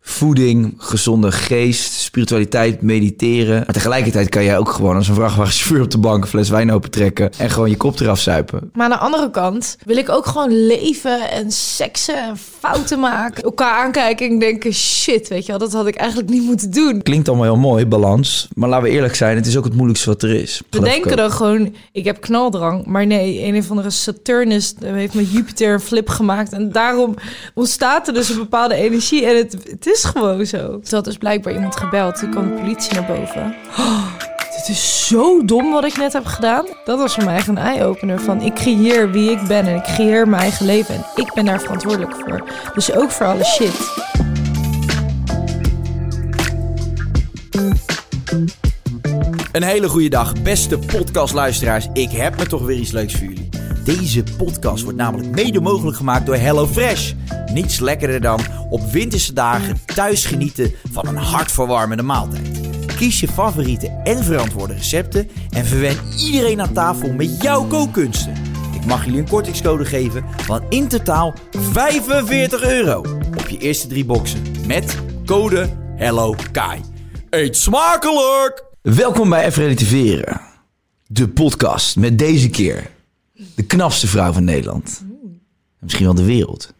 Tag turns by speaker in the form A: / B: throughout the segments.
A: voeding, gezonde geest, spiritualiteit, mediteren. Maar tegelijkertijd kan jij ook gewoon als een vrachtwagenchauffeur op de bank een fles wijn opentrekken en gewoon je kop eraf zuipen.
B: Maar aan de andere kant wil ik ook gewoon leven en seksen en fouten maken. Elkaar aankijken en denken, shit, weet je wel, dat had ik eigenlijk niet moeten doen.
A: Klinkt allemaal heel mooi, balans. Maar laten we eerlijk zijn, het is ook het moeilijkste wat er is.
B: We denken dan gewoon, ik heb knaldrang. Maar nee, een of andere Saturnus heeft met Jupiter een flip gemaakt. En daarom ontstaat er dus een bepaalde energie. En het, het is gewoon zo. Toen had dus blijkbaar iemand gebeld. Toen kwam de politie naar boven. Oh, dit is zo dom wat ik net heb gedaan. Dat was voor mij echt een eye-opener van... ik creëer wie ik ben en ik creëer mijn eigen leven. En ik ben daar verantwoordelijk voor. Dus ook voor alle shit.
C: Een hele goede dag, beste podcastluisteraars. Ik heb me toch weer iets leuks voor jullie. Deze podcast wordt namelijk mede mogelijk gemaakt door HelloFresh. Niets lekkerder dan op winterse dagen thuis genieten van een hartverwarmende maaltijd. Kies je favoriete en verantwoorde recepten en verwen iedereen aan tafel met jouw kookkunsten. Ik mag jullie een kortingscode geven van in totaal 45 euro op je eerste drie boxen met code HELLOKAI. Eet smakelijk!
A: Welkom bij Even. De podcast met deze keer de knapste vrouw van Nederland. Misschien wel de wereld.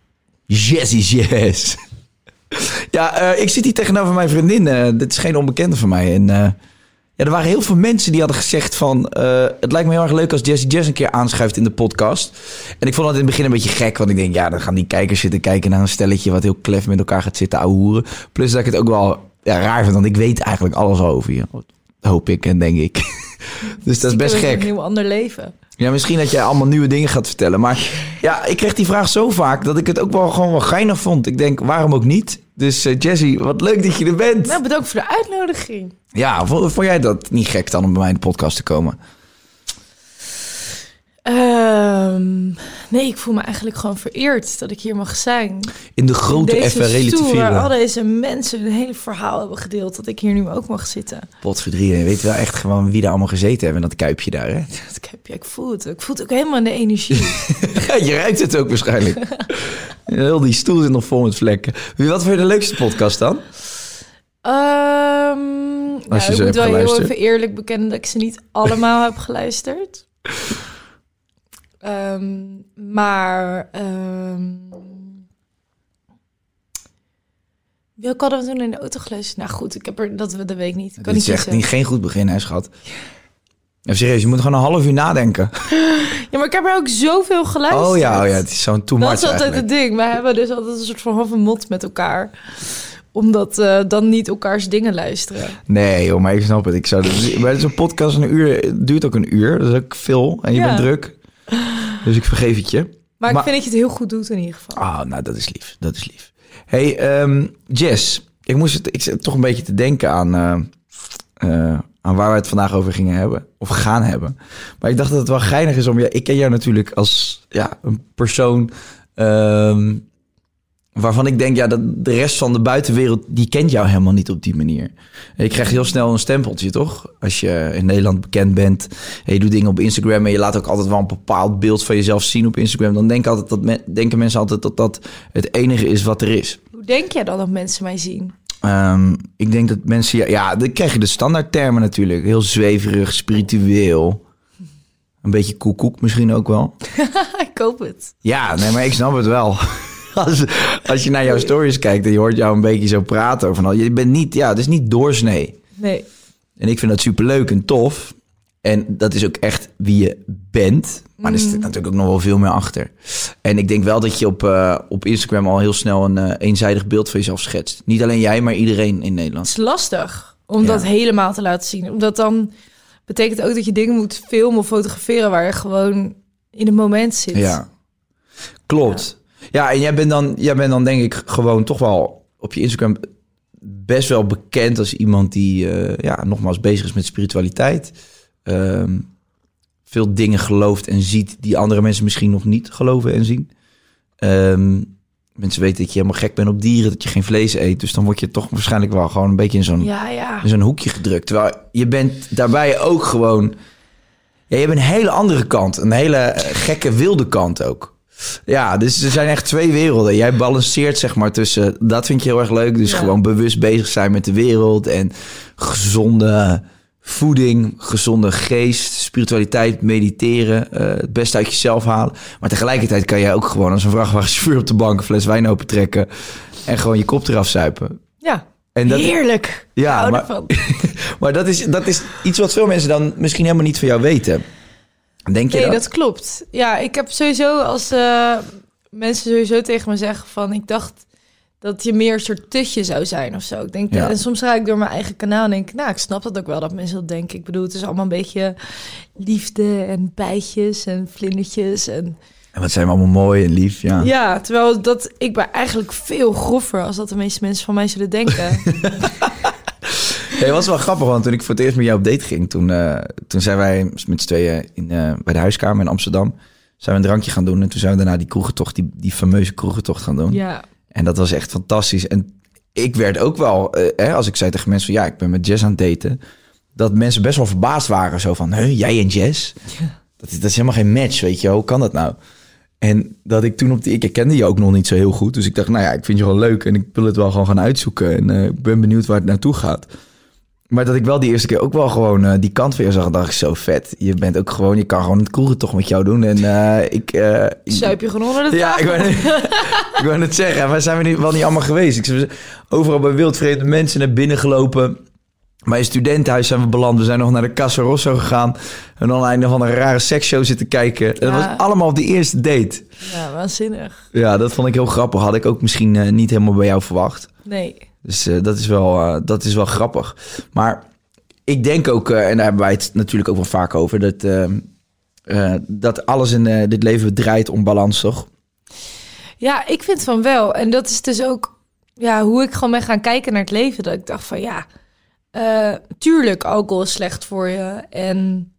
A: Jessie Yes. Ja, eh, ik zit hier tegenover mijn vriendin. eh, dit is geen onbekende van mij. En eh, ja, er waren heel veel mensen die hadden gezegd van... het lijkt me heel erg leuk als Jessie Jess een keer aanschuift in de podcast. En ik vond het in het begin een beetje gek. Want ik denk, ja, dan gaan die kijkers zitten kijken naar een stelletje... wat heel klef met elkaar gaat zitten ouwehoeren. Plus dat ik het ook wel ja, raar vind, want ik weet eigenlijk alles al over je. Hoop ik en denk ik. dus dat is best gek.
B: Een heel ander leven.
A: Ja, misschien dat jij allemaal nieuwe dingen gaat vertellen. Maar ja, ik kreeg die vraag zo vaak dat ik het ook wel gewoon wel geinig vond. Ik denk, waarom ook niet? Dus eh Jessie, wat leuk dat je er bent.
B: Nou, bedankt voor de uitnodiging.
A: Ja, vond, vond jij dat niet gek dan om bij mij in de podcast te komen?
B: Ehm, nee, ik voel me eigenlijk gewoon vereerd dat ik hier mag zijn.
A: In de grote even
B: stoel waar al
A: relativeren.
B: deze mensen een hele verhaal hebben gedeeld... dat ik hier nu ook mag zitten.
A: Potverdrie, je weet wel echt gewoon wie daar allemaal gezeten hebben in dat kuipje daar, hè?
B: Dat heb je, ik voel het. Ik voel het ook helemaal in de energie.
A: Je ruikt het ook waarschijnlijk. Heel die stoel zit nog vol met vlekken. Wie- Wat vind je de leukste podcast dan?
B: Ehm
A: Als
B: nou, ik moet wel heel even eerlijk bekennen... dat ik ze niet allemaal heb geluisterd. Ehm, maar... ehm welke hadden we toen in de auto geluisterd? Nou goed, ik heb er, dat, dat weet ik niet. Ik kan
A: Dit
B: niet
A: is echt niet, geen goed begin, hè, schat? Ja, serieus, je moet gewoon een half uur nadenken.
B: Ja, maar ik heb er ook zoveel geluisterd.
A: Oh ja, oh ja, het is zo'n too
B: Dat is altijd
A: eigenlijk.
B: het ding. We hebben dus altijd een soort van halve mot met elkaar. Omdat eh, dan niet elkaars dingen luisteren.
A: Nee, joh, maar ik snap het. Ik zou bij zo'n podcast een uur duurt ook een uur. Dat is ook veel. En je
B: Ja.
A: bent druk. Dus ik vergeef het je.
B: Maar,
A: Maar-
B: ik vind dat je het heel goed doet in ieder geval.
A: Ah, nou, dat is lief. Dat is lief. Hey, ehm, Jess. Ik moest het, ik zit toch een beetje te denken aan, eh, eh, aan waar we het vandaag over gingen hebben. Of gaan hebben. Maar ik dacht dat het wel geinig is om... Ja, ik ken jou natuurlijk als ja, een persoon... ehm, waarvan ik denk, ja, dat de rest van de buitenwereld... die kent jou helemaal niet op die manier. Je krijgt heel snel een stempeltje, toch? Als je in Nederland bekend bent... en je doet dingen op Instagram... en je laat ook altijd wel een bepaald beeld van jezelf zien op Instagram... dan denken, altijd dat men- denken mensen altijd dat dat het enige is wat er is.
B: Hoe denk jij dan dat mensen mij zien?
A: Ehm, ik denk dat mensen... Ja, ja, dan krijg je de standaardtermen natuurlijk. Heel zweverig, spiritueel. Een beetje koekoek misschien ook wel.
B: ik hoop het.
A: Ja, nee, maar ik snap het wel. als, als je naar jouw stories kijkt en je hoort jou een beetje zo praten over van, je bent niet, ja, het is niet doorsnee.
B: Nee.
A: En ik vind dat superleuk en tof. En dat is ook echt wie je bent. Maar er zit natuurlijk ook nog wel veel meer achter. En ik denk wel dat je op, eh, op Instagram al heel snel een eh, eenzijdig beeld van jezelf schetst. Niet alleen jij, maar iedereen in Nederland.
B: Het is lastig om
A: Ja.
B: dat helemaal te laten zien. Omdat dan betekent ook dat je dingen moet filmen of fotograferen waar je gewoon in het moment zit.
A: Ja, klopt. Ja, en jij bent, dan, jij bent dan denk ik gewoon toch wel op je Instagram best wel bekend als iemand die, eh, ja, nogmaals bezig is met spiritualiteit. Ehm, veel dingen gelooft en ziet die andere mensen misschien nog niet geloven en zien. Ehm, mensen weten dat je helemaal gek bent op dieren, dat je geen vlees eet. Dus dan word je toch waarschijnlijk wel gewoon een beetje in zo'n
B: Ja, ja.
A: in zo'n hoekje gedrukt. Terwijl je bent daarbij ook gewoon... Ja, je hebt een hele andere kant. Een hele eh, gekke, wilde kant ook. Ja, dus er zijn echt twee werelden. Jij balanceert zeg maar tussen... Dat vind je heel erg leuk. Dus
B: Ja.
A: gewoon bewust bezig zijn met de wereld. En gezonde voeding, gezonde geest, spiritualiteit, mediteren. eh, het beste uit jezelf halen. Maar tegelijkertijd kan jij ook gewoon als een vrachtwagenchauffeur op de bank... een fles wijn opentrekken. En gewoon je kop eraf zuipen.
B: Ja.
A: En dat,
B: Heerlijk.
A: Ja, maar- maar dat is, dat is iets wat veel mensen dan misschien helemaal niet van jou weten. Denk je
B: Nee,
A: dat?
B: dat klopt. Ja, ik heb sowieso als eh, mensen sowieso tegen me zeggen van... ik dacht dat je meer een soort tutje zou zijn of zo. Ik denk,
A: Ja.
B: En soms ga ik door mijn eigen kanaal en denk ik... nou, ik snap dat ook wel dat mensen dat denken. Ik bedoel, het is allemaal een beetje liefde en bijtjes en vlindertjes. En,
A: En wat zijn we allemaal mooi en lief, ja.
B: ja, terwijl dat, ik ben eigenlijk veel groffer... als dat de meeste mensen van mij zullen denken.
A: Hey, het was wel grappig, want toen ik voor het eerst met jou op date ging... toen, eh, toen zijn wij met z'n tweeën in, eh, bij de huiskamer in Amsterdam... zijn we een drankje gaan doen. En toen zijn we daarna die kroegentocht, die, die fameuze kroegentocht gaan doen.
B: ja,
A: En dat was echt fantastisch. En ik werd ook wel, eh, hè, als ik zei tegen mensen... van, ja, ik ben met Jess aan het daten... dat mensen best wel verbaasd waren. Zo van, huh, jij en Jess? Dat, is- dat is helemaal geen match, weet je. Hoe kan dat nou? En dat ik toen op die... Ik kende je ook nog niet zo heel goed. Dus ik dacht, nou ja, ik vind je gewoon leuk... en ik wil het wel gewoon gaan uitzoeken. En ik ben benieuwd waar het naartoe gaat. Maar dat ik wel die eerste keer ook wel gewoon eh, die kant je zag... dacht ik, zo vet. Je bent ook gewoon... Je kan gewoon het kroegen toch met jou doen. En eh, ik... ik-
B: zuip je gewoon onder de
A: ja, ik wou, net, ik wou net zeggen, waar zijn we niet, wel niet allemaal geweest? Ik overal bij wildvreemde mensen naar binnen gelopen. Bij een studentenhuis zijn we beland. We zijn nog naar de Casa Rosso gegaan. En dan een van een rare seksshow zitten kijken. Dat was allemaal op die eerste date.
B: Ja, waanzinnig.
A: Ja, dat vond ik heel grappig. Had ik ook misschien niet helemaal bij jou verwacht.
B: Nee.
A: Dus eh, dat, is wel, eh, dat is wel grappig. Maar ik denk ook, eh, en daar hebben wij het natuurlijk ook wel vaak over... dat, dat alles in dit leven draait om balans, toch?
B: Ja, ik vind van wel. En dat is dus ook ja, hoe ik gewoon ben gaan kijken naar het leven. Dat ik dacht van ja, tuurlijk, alcohol is slecht voor je. En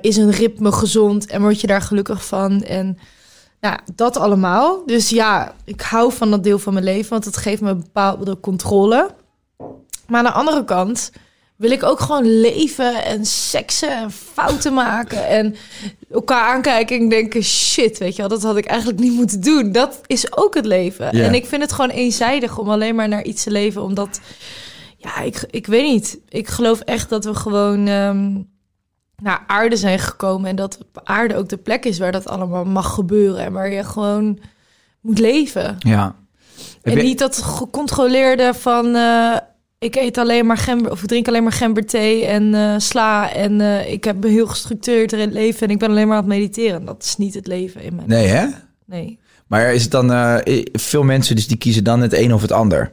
B: is een ritme gezond en word je daar gelukkig van. En nou, dat allemaal. Dus ja, ik hou van dat deel van mijn leven, want het geeft me een bepaalde controle. Maar aan de andere kant wil ik ook gewoon leven en seksen en fouten maken en elkaar aankijken en denken shit, weet je wel, dat had ik eigenlijk niet moeten doen. Dat is ook het leven. En ik vind het gewoon eenzijdig om alleen maar naar iets te leven, omdat ja, ik, ik weet niet. Ik geloof echt dat we gewoon ehm, naar aarde zijn gekomen en dat aarde ook de plek is waar dat allemaal mag gebeuren en waar je gewoon moet leven.
A: Ja.
B: En niet dat gecontroleerde van eh, ik eet alleen maar gember of ik drink alleen maar gemberthee en eh, sla en eh, ik heb een heel gestructureerd leven en ik ben alleen maar aan het mediteren. Dat is niet het leven in mijn
A: Nee, hè?
B: nee.
A: Maar is het dan veel mensen dus die kiezen dan het een of het ander?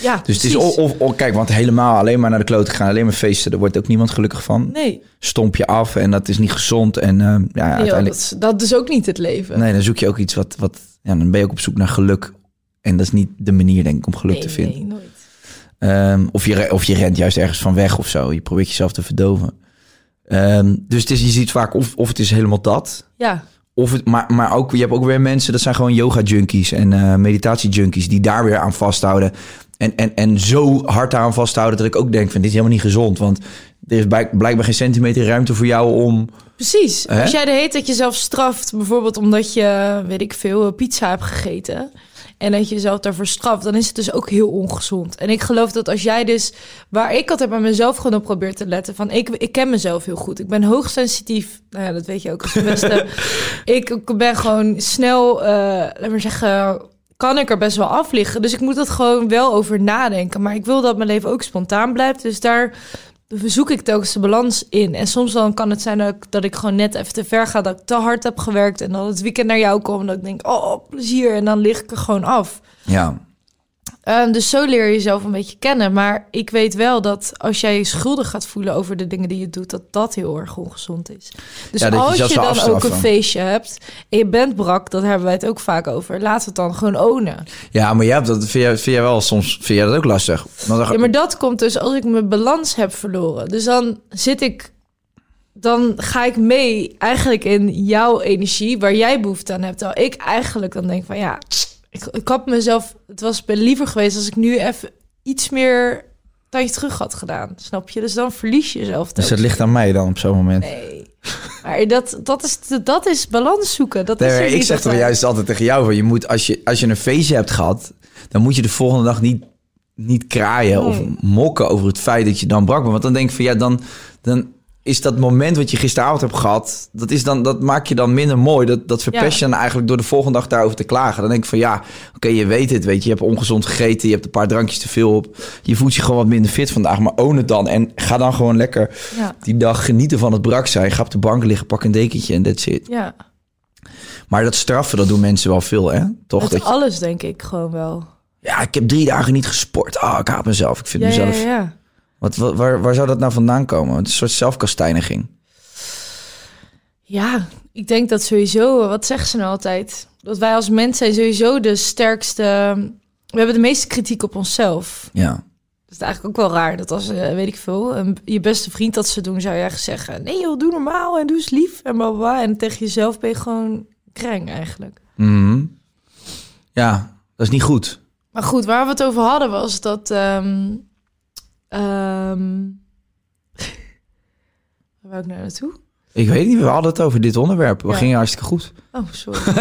B: Ja,
A: Dus het is of, of, kijk, want helemaal alleen maar naar de kloot gaan, alleen maar feesten, daar wordt ook niemand gelukkig van.
B: Nee,
A: Stomp je af en dat is niet gezond en eh, ja,
B: nee joh,
A: uiteindelijk.
B: dat, is, dat is ook niet het leven.
A: Nee, dan zoek je ook iets wat, wat, ja, dan ben je ook op zoek naar geluk. En dat is niet de manier, denk ik, om geluk
B: nee,
A: te vinden.
B: nee, nooit.
A: Ehm, of, je, of je rent juist ergens van weg of zo. Je probeert jezelf te verdoven. Ehm, dus het is, je ziet vaak of, of het is helemaal dat.
B: Ja,
A: Of het, maar, maar ook, je hebt ook weer mensen, dat zijn gewoon yoga-junkies en eh meditatie-junkies, die daar weer aan vasthouden. En, en, en zo hard aan vasthouden dat ik ook denk van, dit is helemaal niet gezond. Want er is blijk- blijkbaar geen centimeter ruimte voor jou om...
B: precies.
A: Hè?
B: Als jij de heet dat jezelf straft, bijvoorbeeld omdat je, weet ik veel, pizza hebt gegeten. en dat je jezelf daarvoor straft, dan is het dus ook heel ongezond. En ik geloof dat als jij dus, waar ik altijd bij mezelf gewoon op probeer te letten, van ik, ik ken mezelf heel goed. Ik ben hoogsensitief, nou ja, dat weet je ook als de beste. ik, ben gewoon snel, eh laat maar zeggen, kan ik er best wel af liggen. Dus ik moet dat gewoon wel over nadenken. Maar ik wil dat mijn leven ook spontaan blijft. Dus daar zoek ik telkens de balans in. En soms dan kan het zijn dat ik, dat ik gewoon net even te ver ga. Dat ik te hard heb gewerkt. En dan het weekend naar jou kom. En dat ik denk, oh, plezier. En dan lig ik er gewoon af.
A: Ja.
B: Ehm, dus zo leer je jezelf een beetje kennen. Maar ik weet wel dat als jij je schuldig gaat voelen over de dingen die je doet, dat dat heel erg ongezond is. Dus
A: Ja, dat je
B: als je, dan ook een feestje hebt en je bent brak, dat hebben wij het ook vaak over. We het dan gewoon ownen.
A: Ja, maar jij hebt dat, vind, jij, vind jij wel soms vind jij dat ook lastig? Dan,
B: Ja, maar dat komt dus als ik mijn balans heb verloren. Dus dan zit ik, dan ga ik mee eigenlijk in jouw energie waar jij behoefte aan hebt. Terwijl ik eigenlijk dan denk van ja, ik, ik had mezelf, het was liever geweest als ik nu even iets meer tandje terug had gedaan. Snap je? Dus dan verlies je jezelf.
A: dus het ligt aan mij dan op zo'n moment.
B: Nee. Maar dat, dat, is, dat is balans zoeken. Dat
A: Nee,
B: is
A: ik zeg toch juist altijd tegen jou: van, je moet, als, je, als je een feestje hebt gehad, dan moet je de volgende dag niet, niet kraaien of
B: Nee.
A: mokken over het feit dat je dan brak bent. Want dan denk ik van ja, dan, dan is dat moment wat je gisteravond hebt gehad, dat, is dan, dat maak je dan minder mooi. Dat, dat verpest
B: Ja.
A: je dan eigenlijk door de volgende dag daarover te klagen. Dan denk ik van ja, oké, je weet het, weet je, je hebt ongezond gegeten, je hebt een paar drankjes te veel op. Je voelt je gewoon wat minder fit vandaag, maar own het dan. En ga dan gewoon lekker
B: Ja.
A: die dag genieten van het brak zijn. Ga op de bank liggen, pak een dekentje en that's it.
B: Ja,
A: Maar dat straffen, dat doen mensen wel veel, hè? Toch?
B: met
A: Dat je-
B: alles denk ik gewoon wel.
A: ja, ik heb drie dagen niet gesport. Ah, ik haat mezelf. Ik vind
B: Ja, ja,
A: mezelf...
B: ja.
A: Wat, wat- waar, waar zou dat nou vandaan komen? Het is een soort zelfkastijniging.
B: Ja, ik denk dat sowieso, wat zeggen ze nou altijd? Dat wij als mens zijn sowieso de sterkste. We hebben de meeste kritiek op onszelf.
A: Ja.
B: Dat is eigenlijk ook wel raar. Dat als, eh, weet ik veel, een, je beste vriend dat ze doen, zou je echt zeggen: nee joh, doe normaal en doe eens lief en bla bla, bla. En tegen jezelf ben je gewoon kreng eigenlijk.
A: Mhm. Ja, dat is niet goed.
B: Maar goed, waar we het over hadden was dat. ehm ehm, waar wou ik nou naartoe?
A: Ik weet niet, we hadden het over dit onderwerp. We
B: Ja.
A: gingen hartstikke goed.
B: Oh, sorry.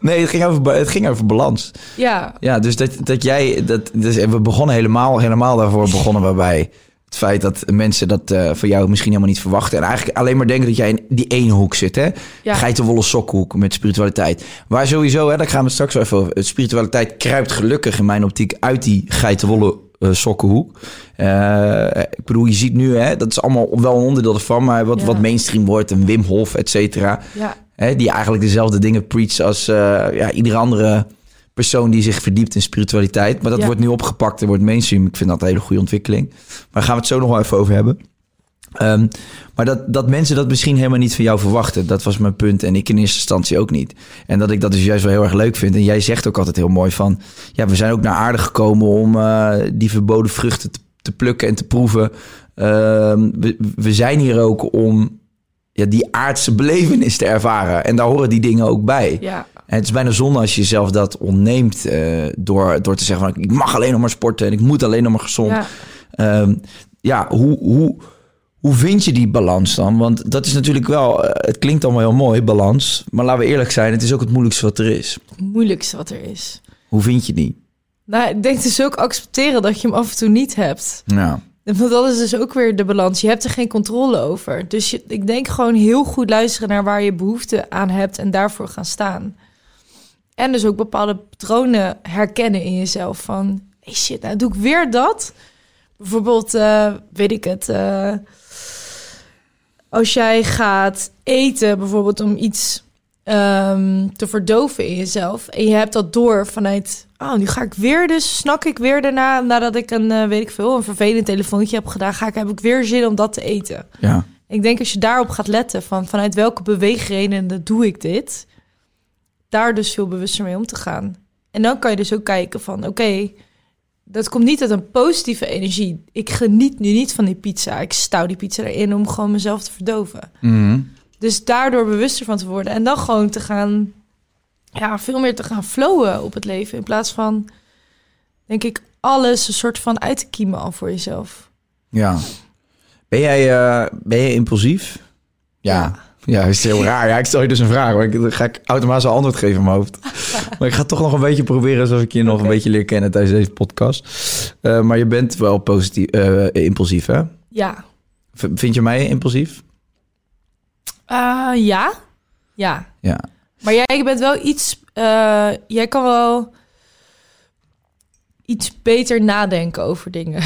A: Nee, het ging over, het ging over balans.
B: ja,
A: Ja, dus dat, dat jij... Dat, dus we begonnen helemaal, helemaal daarvoor begonnen we bij het feit dat mensen dat eh van jou misschien helemaal niet verwachten. En eigenlijk alleen maar denken dat jij in die ene hoek zit, hè?
B: Ja.
A: Geitenwolle sokhoek met spiritualiteit. Waar sowieso, hè, daar gaan we straks wel even over. Spiritualiteit kruipt gelukkig in mijn optiek uit die geitenwolle eh, sokkenhoek. Eh, ik bedoel, je ziet nu, hè, dat is allemaal wel een onderdeel ervan, maar wat,
B: Ja.
A: wat mainstream wordt, een Wim Hof, et cetera.
B: ja,
A: Hè, die eigenlijk dezelfde dingen preach als eh, ja, iedere andere persoon die zich verdiept in spiritualiteit. Maar dat
B: Ja.
A: wordt nu opgepakt en wordt mainstream. Ik vind dat een hele goede ontwikkeling. Maar daar gaan we het zo nog wel even over hebben. Ehm, maar dat, dat mensen dat misschien helemaal niet van jou verwachten, dat was mijn punt. En ik in eerste instantie ook niet. En dat ik dat dus juist wel heel erg leuk vind. En jij zegt ook altijd heel mooi van, ja, we zijn ook naar aarde gekomen om eh, die verboden vruchten te, te plukken en te proeven. Ehm, we, we zijn hier ook om ja, die aardse belevenis te ervaren. En daar horen die dingen ook bij.
B: ja.
A: En het is bijna zonde als je jezelf dat ontneemt eh, door, door te zeggen van ik mag alleen nog maar sporten en ik moet alleen nog maar gezond.
B: ja.
A: Ehm, ja, hoe, hoe, hoe vind je die balans dan? Want dat is natuurlijk wel, eh, het klinkt allemaal heel mooi, balans. Maar laten we eerlijk zijn, het is ook het moeilijkste wat er is.
B: Het moeilijkste wat er is.
A: Hoe vind je die?
B: Nou, ik denk dus ook accepteren dat je hem af en toe niet hebt.
A: Ja,
B: Want dat is dus ook weer de balans. Je hebt er geen controle over. Dus je, ik denk gewoon heel goed luisteren naar waar je behoefte aan hebt en daarvoor gaan staan. En dus ook bepaalde patronen herkennen in jezelf. Van, hey shit, nou doe ik weer dat? Bijvoorbeeld, eh, weet ik het... eh, als jij gaat eten, bijvoorbeeld om iets ehm, te verdoven in jezelf. En je hebt dat door vanuit, oh, nu ga ik weer dus, snak ik weer daarna, nadat ik een, eh, weet ik veel, een vervelend telefoontje heb gedaan, ga ik, heb ik weer zin om dat te eten.
A: ja,
B: Ik denk als je daarop gaat letten, van vanuit welke beweegredenen doe ik dit, daar dus veel bewuster mee om te gaan. En dan kan je dus ook kijken van, oké, dat komt niet uit een positieve energie. Ik geniet nu niet van die pizza. Ik stouw die pizza erin om gewoon mezelf te verdoven.
A: Mhm.
B: Dus daardoor bewuster van te worden. En dan gewoon te gaan, ja, veel meer te gaan flowen op het leven. In plaats van, denk ik, alles een soort van uit te kiemen al voor jezelf.
A: ja. Ben jij, eh, ben jij impulsief? Ja. Ja, is heel raar. Ja, ik stel je dus een vraag, maar ik, dan ga ik automatisch een antwoord geven in mijn hoofd. maar ik ga toch nog een beetje proberen, zoals ik je nog een beetje leer kennen tijdens deze podcast. Eh, maar je bent wel positief, eh, impulsief, hè?
B: Ja.
A: V- vind je mij impulsief?
B: Eh, ja. Ja.
A: Ja.
B: Maar jij bent wel iets... jij kan wel iets beter nadenken over dingen.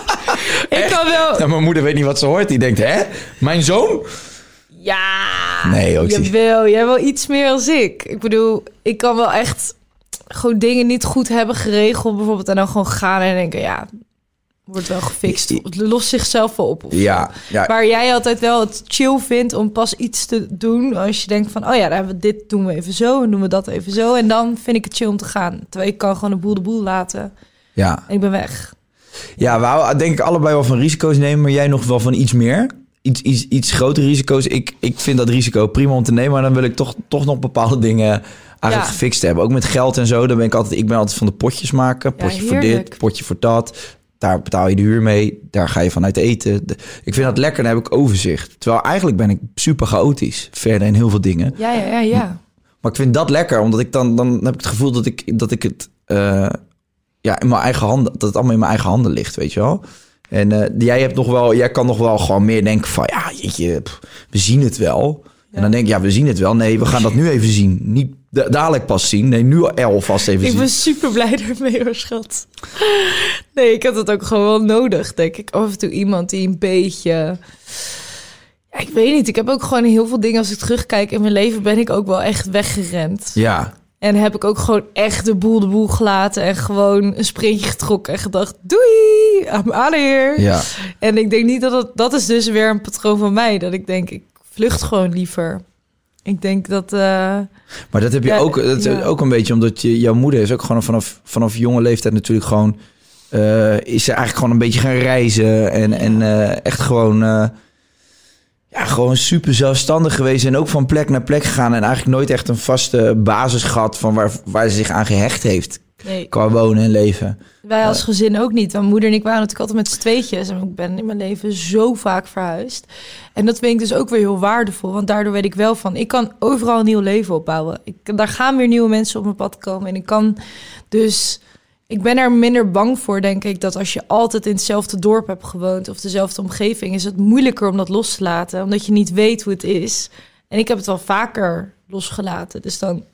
B: ik kan wel...
A: Nou, mijn moeder weet niet wat ze hoort. Die denkt, hè? Mijn zoon?
B: Ja,
A: Nee, ook
B: wil. Jij wel iets meer als ik. Ik bedoel, ik kan wel echt gewoon dingen niet goed hebben geregeld, bijvoorbeeld, en dan gewoon gaan en denken, ja, wordt wel gefixt. Het lost zichzelf wel op.
A: Ja, ja.
B: Waar jij altijd wel het chill vindt om pas iets te doen als je denkt van, oh ja, dan hebben we dit doen we even zo en doen we dat even zo en dan vind ik het chill om te gaan. Terwijl ik kan gewoon de boel de boel laten
A: ja.
B: en ik ben weg.
A: Ja, we houden denk ik allebei wel van risico's nemen, maar jij nog wel van iets meer. Iets, iets, iets grotere risico's. Ik, ik vind dat risico prima om te nemen, maar dan wil ik toch, toch nog bepaalde dingen eigenlijk
B: Ja.
A: gefixt hebben. Ook met geld en zo. Dan ben ik altijd, ik ben altijd van de potjes maken.
B: Ja,
A: Potje voor dit, potje voor dat. Daar betaal je de huur mee. Daar ga je vanuit eten. De- Ik vind dat lekker, dan heb ik overzicht. Terwijl eigenlijk ben ik super chaotisch. Verder in heel veel dingen.
B: Ja, ja, ja, ja.
A: Maar ik vind dat lekker, omdat ik dan, dan heb ik het gevoel dat ik, dat ik het eh, ja, in mijn eigen handen, dat het allemaal in mijn eigen handen ligt, weet je wel. En eh, jij hebt nog wel, jij kan nog wel gewoon meer denken van, ja, jeetje, pff, we zien het wel. En dan denk ik, ja, we zien het wel. Nee, we gaan dat nu even zien. Niet da- dadelijk pas zien. Nee, nu alvast even
B: Ik
A: zien.
B: ben super blij ermee, hoor, schat. Nee, ik had het ook gewoon wel nodig, denk ik. Af en toe iemand die een beetje... Ja, ik weet niet. Ik heb ook gewoon heel veel dingen... Als ik terugkijk in mijn leven, ben ik ook wel echt weggerend.
A: Ja,
B: En heb ik ook gewoon echt de boel de boel gelaten... en gewoon een sprintje getrokken en gedacht... Doei, I'm out of here.
A: ja.
B: En ik denk niet dat het... Dat is dus weer een patroon van mij. Dat ik denk, ik vlucht gewoon liever. Ik denk dat... eh,
A: Maar dat heb je
B: Ja,
A: ook, dat is
B: ja.
A: ook een beetje omdat je, jouw moeder is ook gewoon vanaf, vanaf jonge leeftijd natuurlijk gewoon... eh, is ze eigenlijk gewoon een beetje gaan reizen en, en eh, echt gewoon... ja, gewoon super zelfstandig geweest en ook van plek naar plek gegaan... en eigenlijk nooit echt een vaste basis gehad van waar, waar ze zich aan gehecht heeft...
B: nee.
A: qua wonen en leven.
B: Wij als gezin ook niet. Mijn moeder en ik waren natuurlijk altijd met z'n tweetjes. En ik ben in mijn leven zo vaak verhuisd. En dat vind ik dus ook weer heel waardevol. Want daardoor weet ik wel van... ik kan overal een nieuw leven opbouwen. Ik, daar gaan weer nieuwe mensen op mijn pad komen. En ik kan dus... Ik ben er minder bang voor, denk ik... dat als je altijd in hetzelfde dorp hebt gewoond... of dezelfde omgeving... is het moeilijker om dat los te laten. Omdat je niet weet hoe het is. En ik heb het wel vaker losgelaten. Dus dan...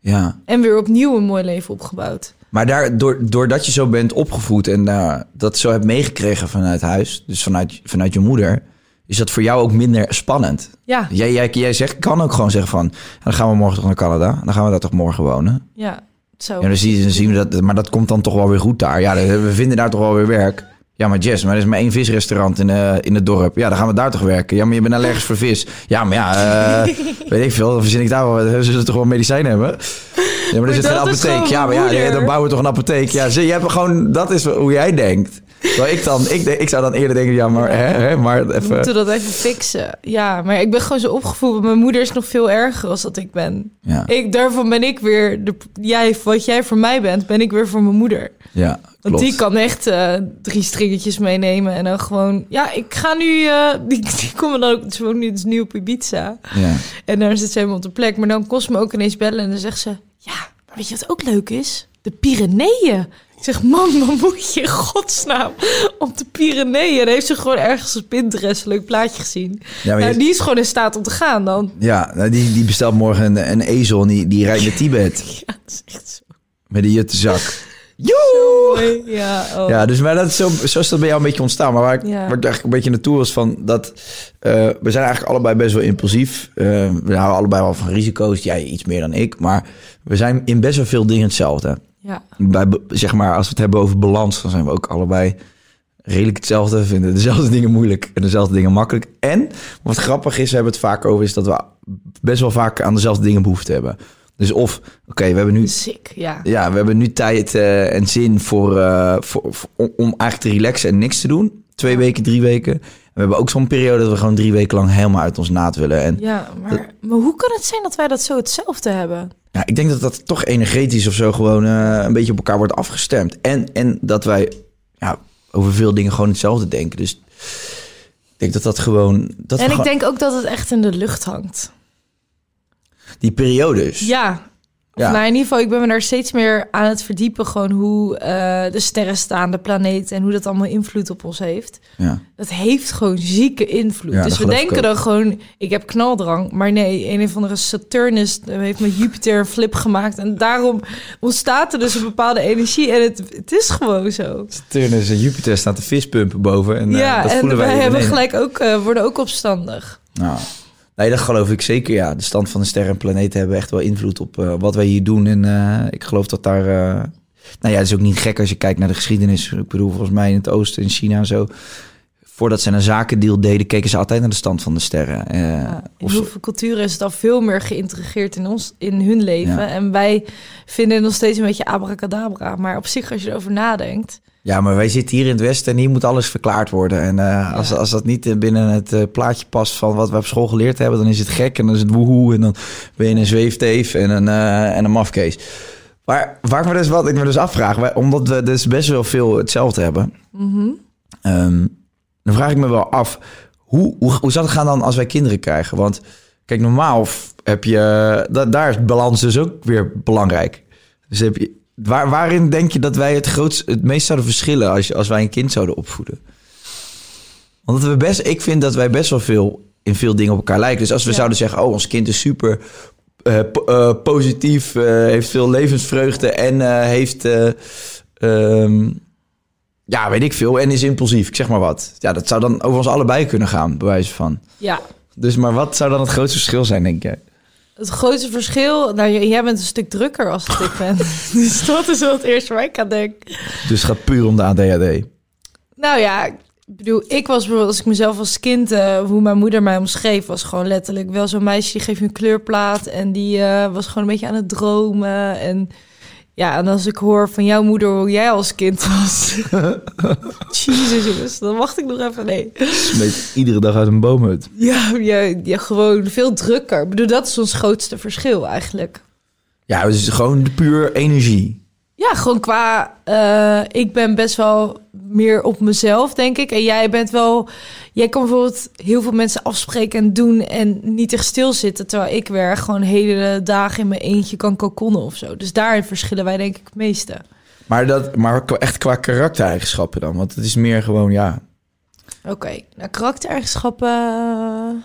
A: Ja.
B: En weer opnieuw een mooi leven opgebouwd.
A: Maar daar, door, doordat je zo bent opgevoed en eh, dat zo hebt meegekregen vanuit huis... dus vanuit, vanuit je moeder... is dat voor jou ook minder spannend.
B: Ja,
A: Jij, jij, jij zegt, kan ook gewoon zeggen van... dan gaan we morgen toch naar Canada. Dan gaan we daar toch morgen wonen.
B: ja. Zo.
A: Ja, dan, zie, dan zien we dat, maar dat komt dan toch wel weer goed daar. Ja, we vinden daar toch wel weer werk. Ja, maar Jess, maar er is maar één visrestaurant in, eh, in het dorp. Ja, dan gaan we daar toch werken. Ja, maar je bent allergisch voor vis. Ja, maar ja, eh, weet ik veel. Dan verzin ik daar wel. Zullen ze toch wel medicijn hebben? Ja, maar er zit geen apotheek. Ja, maar ja, dan bouwen we toch een apotheek. Ja, zie, je hebt gewoon, dat is hoe jij denkt. Terwijl ik dan, ik, ik zou dan eerder denken, ja, maar, hè, hè, maar
B: We
A: even...
B: moeten dat even fixen. Ja, maar ik ben gewoon zo opgevoed. Mijn moeder is nog veel erger als dat ik ben.
A: Ja,
B: Ik, daarvan ben ik weer... De, jij, wat jij voor mij bent, ben ik weer voor mijn moeder.
A: ja,
B: Want die kan echt eh, drie stringetjes meenemen. En dan gewoon... Ja, ik ga nu... eh, die, die komen dan ook... Ze woont nu, dus nu op Ibiza.
A: Ja.
B: En daar zit ze helemaal op de plek. Maar dan kost me ook ineens bellen. En dan zegt ze... Ja, maar weet je wat ook leuk is? De Pyreneeën. Ik zeg, man, dan moet je in godsnaam op de Pyreneeën. Dan heeft ze gewoon ergens op Pinterest een leuk plaatje gezien.
A: Ja, maar je-
B: nou, die is gewoon in staat om te gaan dan.
A: Ja, nou, die, die bestelt morgen een, een ezel en die, die rijdt naar Tibet.
B: Ja, dat is echt zo
A: Met een juttenzak.
B: mooi. Ja, oh.
A: Ja, dus maar dat is zo, zo is dat bij jou een beetje ontstaan. Maar waar ik,
B: Ja.
A: waar ik eigenlijk een beetje naartoe was van dat... eh, we zijn eigenlijk allebei best wel impulsief. Eh, we houden allebei wel van risico's. Jij iets meer dan ik. Maar we zijn in best wel veel dingen hetzelfde.
B: Ja.
A: Bij, zeg maar, als we het hebben over balans... dan zijn we ook allebei redelijk hetzelfde. Vinden dezelfde dingen moeilijk en dezelfde dingen makkelijk. En wat grappig is, we hebben het vaak over... is dat we best wel vaak aan dezelfde dingen behoefte hebben. Dus of, oké, we hebben nu
B: Sick, ja.
A: ja, we hebben nu tijd eh, en zin voor, eh, voor, voor- om, eigenlijk te relaxen en niks te doen. Twee weken, drie weken. En we hebben ook zo'n periode dat we gewoon drie weken lang helemaal uit ons naad willen. En
B: Ja, maar, maar hoe kan het zijn dat wij dat zo hetzelfde hebben?
A: Ja, ik denk dat dat toch energetisch of zo gewoon eh, een beetje op elkaar wordt afgestemd. En, en dat wij ja, over veel dingen gewoon hetzelfde denken. Dus Ik denk dat dat gewoon... Dat
B: en ik
A: gewoon-
B: denk ook dat het echt in de lucht hangt.
A: Die periodes.
B: Ja. Of
A: Ja.
B: nou, in ieder geval, ik ben me daar steeds meer aan het verdiepen. Gewoon hoe eh, de sterren staan, de planeet en hoe dat allemaal invloed op ons heeft.
A: Ja.
B: Dat heeft gewoon zieke invloed.
A: Ja,
B: dus we denken dan gewoon, ik heb knaldrang. Maar nee, een of andere Saturnus heeft met Jupiter een flip gemaakt. En daarom ontstaat er dus een bepaalde energie. En het, het is gewoon zo.
A: Saturnus en Jupiter staat de vispumpen boven. En, eh,
B: ja,
A: dat
B: en
A: voelen wij
B: wij hebben gelijk ook, eh, worden ook opstandig.
A: Nou, nee, dat geloof ik zeker. Ja, de stand van de sterren en planeten hebben echt wel invloed op eh, wat wij hier doen. En eh, ik geloof dat daar. eh, nou ja, het is ook niet gek als je kijkt naar de geschiedenis. Ik bedoel, volgens mij in het oosten, in China en zo. Voordat ze een zakendeal deden, keken ze altijd naar de stand van de sterren.
B: Ja, in hoeveel culturen is het al veel meer geïntegreerd in, ons, in hun leven.
A: Ja.
B: En wij vinden het nog steeds een beetje abracadabra. Maar op zich, als je erover nadenkt...
A: ja, maar wij zitten hier in het Westen en hier moet alles verklaard worden. En eh, als, als dat niet eh, binnen het eh, plaatje past van wat we op school geleerd hebben, dan is het gek en dan is het woehoe en dan ben je een zweefteef en een, eh, en een mafkees. Maar waar ik me dus wat ik me dus afvraag, omdat we dus best wel veel hetzelfde hebben, ehm, dan vraag ik me wel af, hoe, hoe, hoe zou het gaan dan als wij kinderen krijgen? Want kijk, normaal heb je, da, daar is balans dus ook weer belangrijk. Dus heb je, waar, waarin denk je dat wij het, grootst, het meest zouden verschillen als, je, als wij een kind zouden opvoeden? Want we best, ik vind dat wij best wel veel in veel dingen op elkaar lijken. Dus als we
B: Ja.
A: zouden zeggen, oh, ons kind is super eh, eh, positief, eh, heeft veel levensvreugde en heeft, eh, ehm, ja, weet ik veel, en is impulsief, ik zeg maar wat. Ja, dat zou dan over ons allebei kunnen gaan, bij wijze van.
B: Ja,
A: Dus, maar wat zou dan het grootste verschil zijn, denk jij?
B: Het grootste verschil... Nou, jij bent een stuk drukker als dat ik ben. dus dat is wel het eerste waar ik aan denk.
A: Dus het gaat puur om de ADHD.
B: Nou ja, ik bedoel, ik was bijvoorbeeld als ik mezelf als kind, eh, hoe mijn moeder mij omschreef, was gewoon letterlijk wel zo'n meisje die geeft je een kleurplaat en die eh, was gewoon een beetje aan het dromen. En ja, en als ik hoor van jouw moeder hoe jij als kind was, Jezus jongens, dan wacht ik nog even. Nee,
A: Smeet iedere dag uit een boomhut.
B: ja, ja, ja, gewoon veel drukker. Ik bedoel, dat is ons grootste verschil eigenlijk.
A: Ja, het is gewoon puur energie.
B: Ja, gewoon qua. eh, ik ben best wel meer op mezelf, denk ik. En jij bent wel. Jij kan bijvoorbeeld heel veel mensen afspreken en doen en niet echt stilzitten. Terwijl ik weer gewoon hele dagen in mijn eentje kan kokonnen of zo. Dus daarin verschillen wij, denk ik, het meeste.
A: Maar, dat, maar echt qua karaktereigenschappen dan? Want het is meer gewoon, ja...
B: Oké, nou, karaktereigenschappen.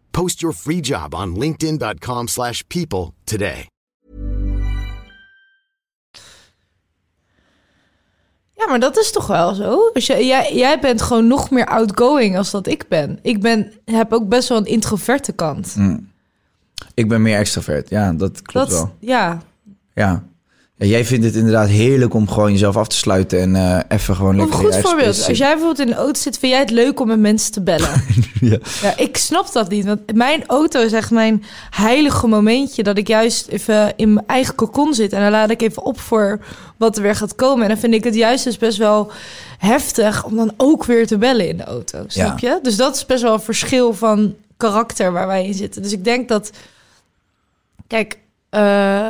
D: Post your free job on linkedin.com/people slash people today.
B: Ja, maar dat is toch wel zo. Als je, jij, jij bent gewoon nog meer outgoing als dat ik ben. Ik ben, heb ook best wel een introverte kant.
A: Ik ben meer extravert. Ja, dat klopt
B: dat,
A: wel.
B: ja,
A: Ja. Ja. Jij vindt het inderdaad heerlijk om gewoon jezelf af te sluiten en eh, even gewoon
B: Een
A: lekker in
B: goed voorbeeld. Als jij bijvoorbeeld in de auto zit, vind jij het leuk om met mensen te bellen?
A: Ja.
B: ja, ik snap dat niet. Want mijn auto is echt mijn heilige momentje. Dat ik juist even in mijn eigen kokon zit. En dan laat ik even op voor wat er weer gaat komen. En dan vind ik het juist dus best wel heftig om dan ook weer te bellen in de auto. Snap je? Dus dat is best wel een verschil van karakter waar wij in zitten. Dus ik denk dat... Kijk, eh,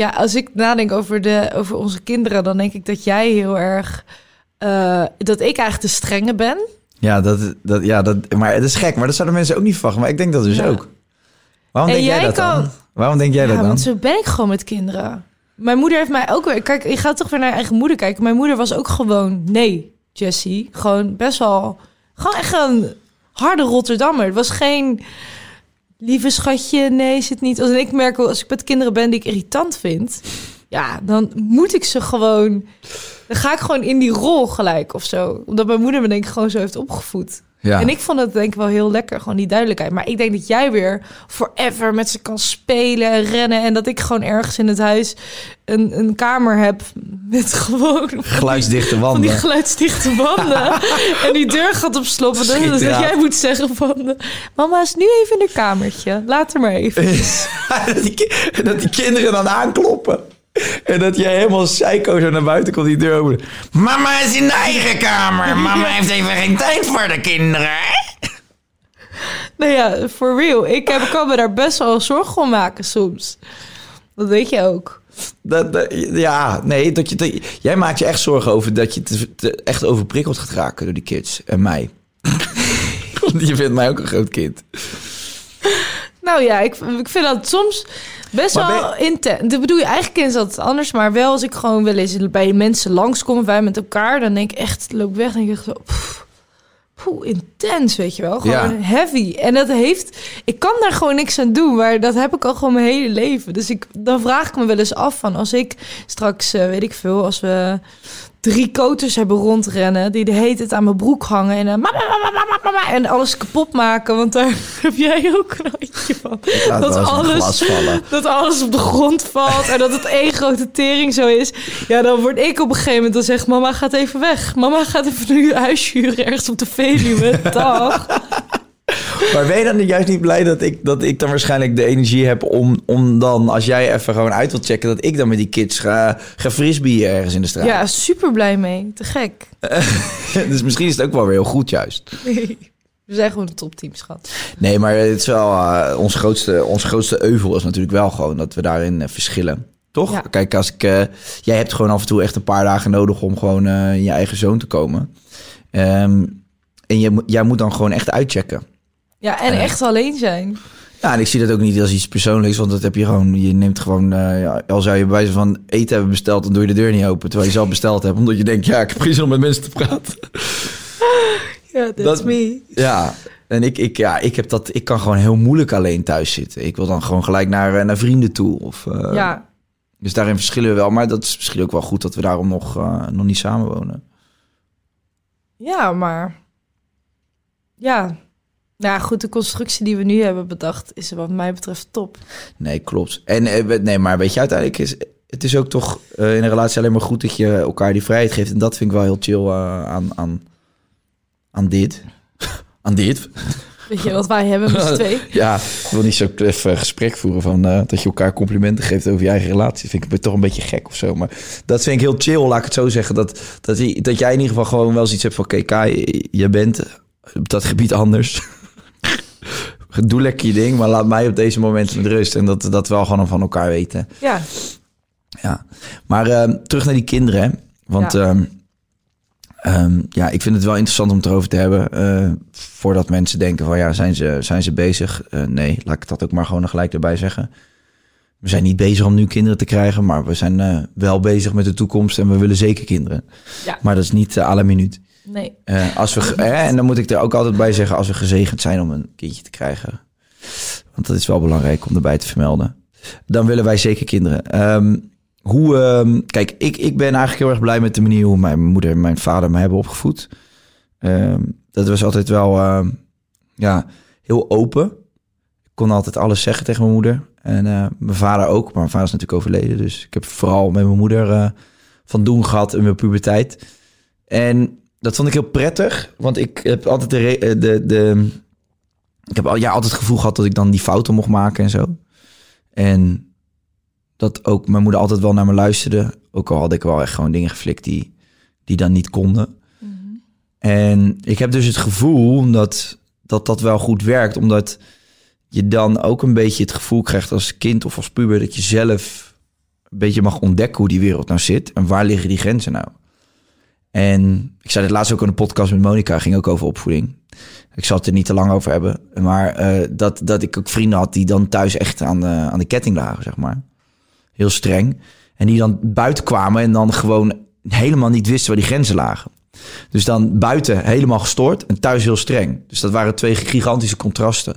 B: ja, als ik nadenk over, de, over onze kinderen, dan denk ik dat jij heel erg. eh, dat ik eigenlijk de strenge ben.
A: Ja, dat, dat, ja dat, maar het is gek. Maar dat zouden mensen ook niet verwachten. Maar ik denk dat dus
B: Ja.
A: ook. Waarom
B: En
A: denk jij, dat dan?
B: kan-
A: Waarom denk jij
B: ja,
A: dat dan?
B: want zo ben ik gewoon met kinderen. Mijn moeder heeft mij ook weer. Kijk, je gaat toch weer naar eigen moeder kijken. Mijn moeder was ook gewoon. Nee, Jessie. Gewoon best wel. Gewoon echt een harde Rotterdammer. Het was geen. Lieve schatje, nee, zit niet. Als ik merk wel, als ik met kinderen ben die ik irritant vind, ja, dan moet ik ze gewoon. Dan ga ik gewoon in die rol gelijk of zo. Omdat mijn moeder me denk ik gewoon zo heeft opgevoed.
A: Ja.
B: En ik vond het denk ik wel heel lekker, gewoon die duidelijkheid. Maar ik denk dat jij weer forever met ze kan spelen en rennen. En dat ik gewoon ergens in het huis een, een kamer heb met gewoon
A: Geluidsdichte
B: van die
A: wanden.
B: geluidsdichte wanden. en die deur gaat op slot. En dat, jij moet zeggen van... Mama is nu even in haar kamertje. Laat haar maar even.
A: dat, die, dat die kinderen dan aankloppen. En dat jij helemaal psycho zo naar buiten komt die deur open. Mama is in de eigen kamer. Mama heeft even geen tijd voor de kinderen.
B: Nou ja, for real. Ik heb, kan me daar best wel zorgen om maken soms. Dat weet je ook.
A: Dat, dat- ja, nee, dat je, dat- jij maakt je echt zorgen over dat je te, te- echt overprikkeld gaat raken door die kids en mij. Want je vindt mij ook een groot kind.
B: Nou ja, ik, ik vind dat soms best
A: Maar
B: wel intens. Dat bedoel je, eigenlijk is dat anders. Maar wel als ik gewoon wel eens bij mensen langskom... wij met elkaar, dan denk ik echt... loop weg en denk ik zo... pff, poeh, intens, weet je wel. Gewoon
A: Ja.
B: heavy. En dat heeft... Ik kan daar gewoon niks aan doen, maar dat heb ik al gewoon mijn hele leven. Dus ik, dan vraag ik me wel eens af van... als ik straks, eh, weet ik veel, als we drie koters hebben rondrennen... die de hele tijd aan mijn broek hangen en, eh, mama, mama, mama, mama, en alles kapot maken... want daar heb jij ook een handje van. Dat alles, dat alles op de grond valt en dat het één grote tering zo is. Ja, dan word ik op een gegeven moment dan zeg mama gaat even weg. Mama gaat even nu huis huren ergens op de Veluwe. Dag.
A: Maar ben je dan juist niet blij dat ik, dat ik dan waarschijnlijk de energie heb om, om dan, als jij even gewoon uit wilt checken, dat ik dan met die kids ga, ga frisbeeën ergens in de straat.
B: Ja, super blij mee. Te gek.
A: dus misschien is het ook wel weer heel goed juist.
B: We zijn gewoon een topteam, schat.
A: Nee, maar het is wel, eh, ons, grootste, ons grootste euvel is natuurlijk wel gewoon dat we daarin eh, verschillen. Toch?
B: Ja.
A: Kijk, als ik, eh, jij hebt gewoon af en toe echt een paar dagen nodig om gewoon in je eigen zoon te komen. Ehm, en je, jij moet dan gewoon echt uitchecken.
B: Ja, en echt alleen zijn.
A: Ja, en ik zie dat ook niet als iets persoonlijks, want dat heb je gewoon. Je neemt gewoon, eh, ja, al zou je bij wijze van eten hebben besteld, dan doe je de deur niet open, terwijl je zelf besteld hebt, omdat je denkt, ja, ik heb geen zin om met mensen te praten.
B: Ja, that's
A: Dat-
B: me.
A: Ja, en ik, ik, ja, ik heb dat, ik kan gewoon heel moeilijk alleen thuis zitten. Ik wil dan gewoon gelijk naar, eh, naar vrienden toe. Of, eh,
B: Ja,
A: Dus daarin verschillen we wel, maar dat is misschien ook wel goed dat we daarom nog, eh, nog niet samenwonen.
B: ja, maar... Ja. Nou ja, goed, de constructie die we nu hebben bedacht... is wat mij betreft top.
A: Nee, klopt. En eh, nee, maar weet je, uiteindelijk is het is ook toch eh, in een relatie alleen maar goed dat je elkaar die vrijheid geeft. En dat vind ik wel heel chill eh, aan, aan, aan dit. aan dit.
B: Weet je wat wij hebben met z'n twee?
A: Ja, ik wil niet zo even gesprek voeren van dat je elkaar complimenten geeft over je eigen relatie. Vind ik toch een beetje gek of zo. Maar dat vind ik heel chill, laat ik het zo zeggen. Dat, dat, dat jij in ieder geval gewoon wel zoiets hebt van... Oké, Kai, je bent op dat gebied anders. Doe lekker je ding, maar laat mij op deze momenten met rust. En dat dat wel gewoon van elkaar weten.
B: Ja,
A: Ja, maar ehm, terug naar die kinderen. hè. Want
B: Ja.
A: ja. ja, ik vind het wel interessant om het erover te hebben. eh, voordat mensen denken van ja, zijn ze, zijn ze bezig? Eh, nee, laat ik dat ook maar gewoon gelijk erbij zeggen. We zijn niet bezig om nu kinderen te krijgen, maar we zijn eh, wel bezig met de toekomst en we willen zeker kinderen.
B: Ja.
A: Maar dat is niet à la minuut.
B: Nee.
A: Eh, als we, eh, en dan moet ik er ook altijd bij zeggen, als we gezegend zijn om een kindje te krijgen. Want dat is wel belangrijk om erbij te vermelden. Dan willen wij zeker kinderen. Ehm, hoe, ehm, kijk, ik, ik ben eigenlijk heel erg blij met de manier hoe mijn moeder en mijn vader mij hebben opgevoed. Ehm, dat was altijd wel ja, heel open. Ik kon altijd alles zeggen tegen mijn moeder. En eh, mijn vader ook. Maar mijn vader is natuurlijk overleden. Dus ik heb vooral met mijn moeder van doen gehad in mijn puberteit. En dat vond ik heel prettig. Want ik heb altijd de, eh, de, de ik heb al, ja, altijd het gevoel gehad dat ik dan die fouten mocht maken en zo. En dat ook mijn moeder altijd wel naar me luisterde. Ook al had ik wel echt gewoon dingen geflikt die, die dan niet konden. En ik heb dus het gevoel dat, dat dat wel goed werkt. Omdat je dan ook een beetje het gevoel krijgt als kind of als puber... dat je zelf een beetje mag ontdekken hoe die wereld nou zit. En waar liggen die grenzen nou? En ik zei dit laatst ook in een podcast met Monica, ging ook over opvoeding. Ik zal het er niet te lang over hebben. Maar eh, dat, dat ik ook vrienden had die dan thuis echt aan de, aan de ketting lagen, zeg maar. Heel streng. En die dan buiten kwamen en dan gewoon helemaal niet wisten waar die grenzen lagen. Dus dan buiten helemaal gestoord en thuis heel streng. Dus dat waren twee gigantische contrasten.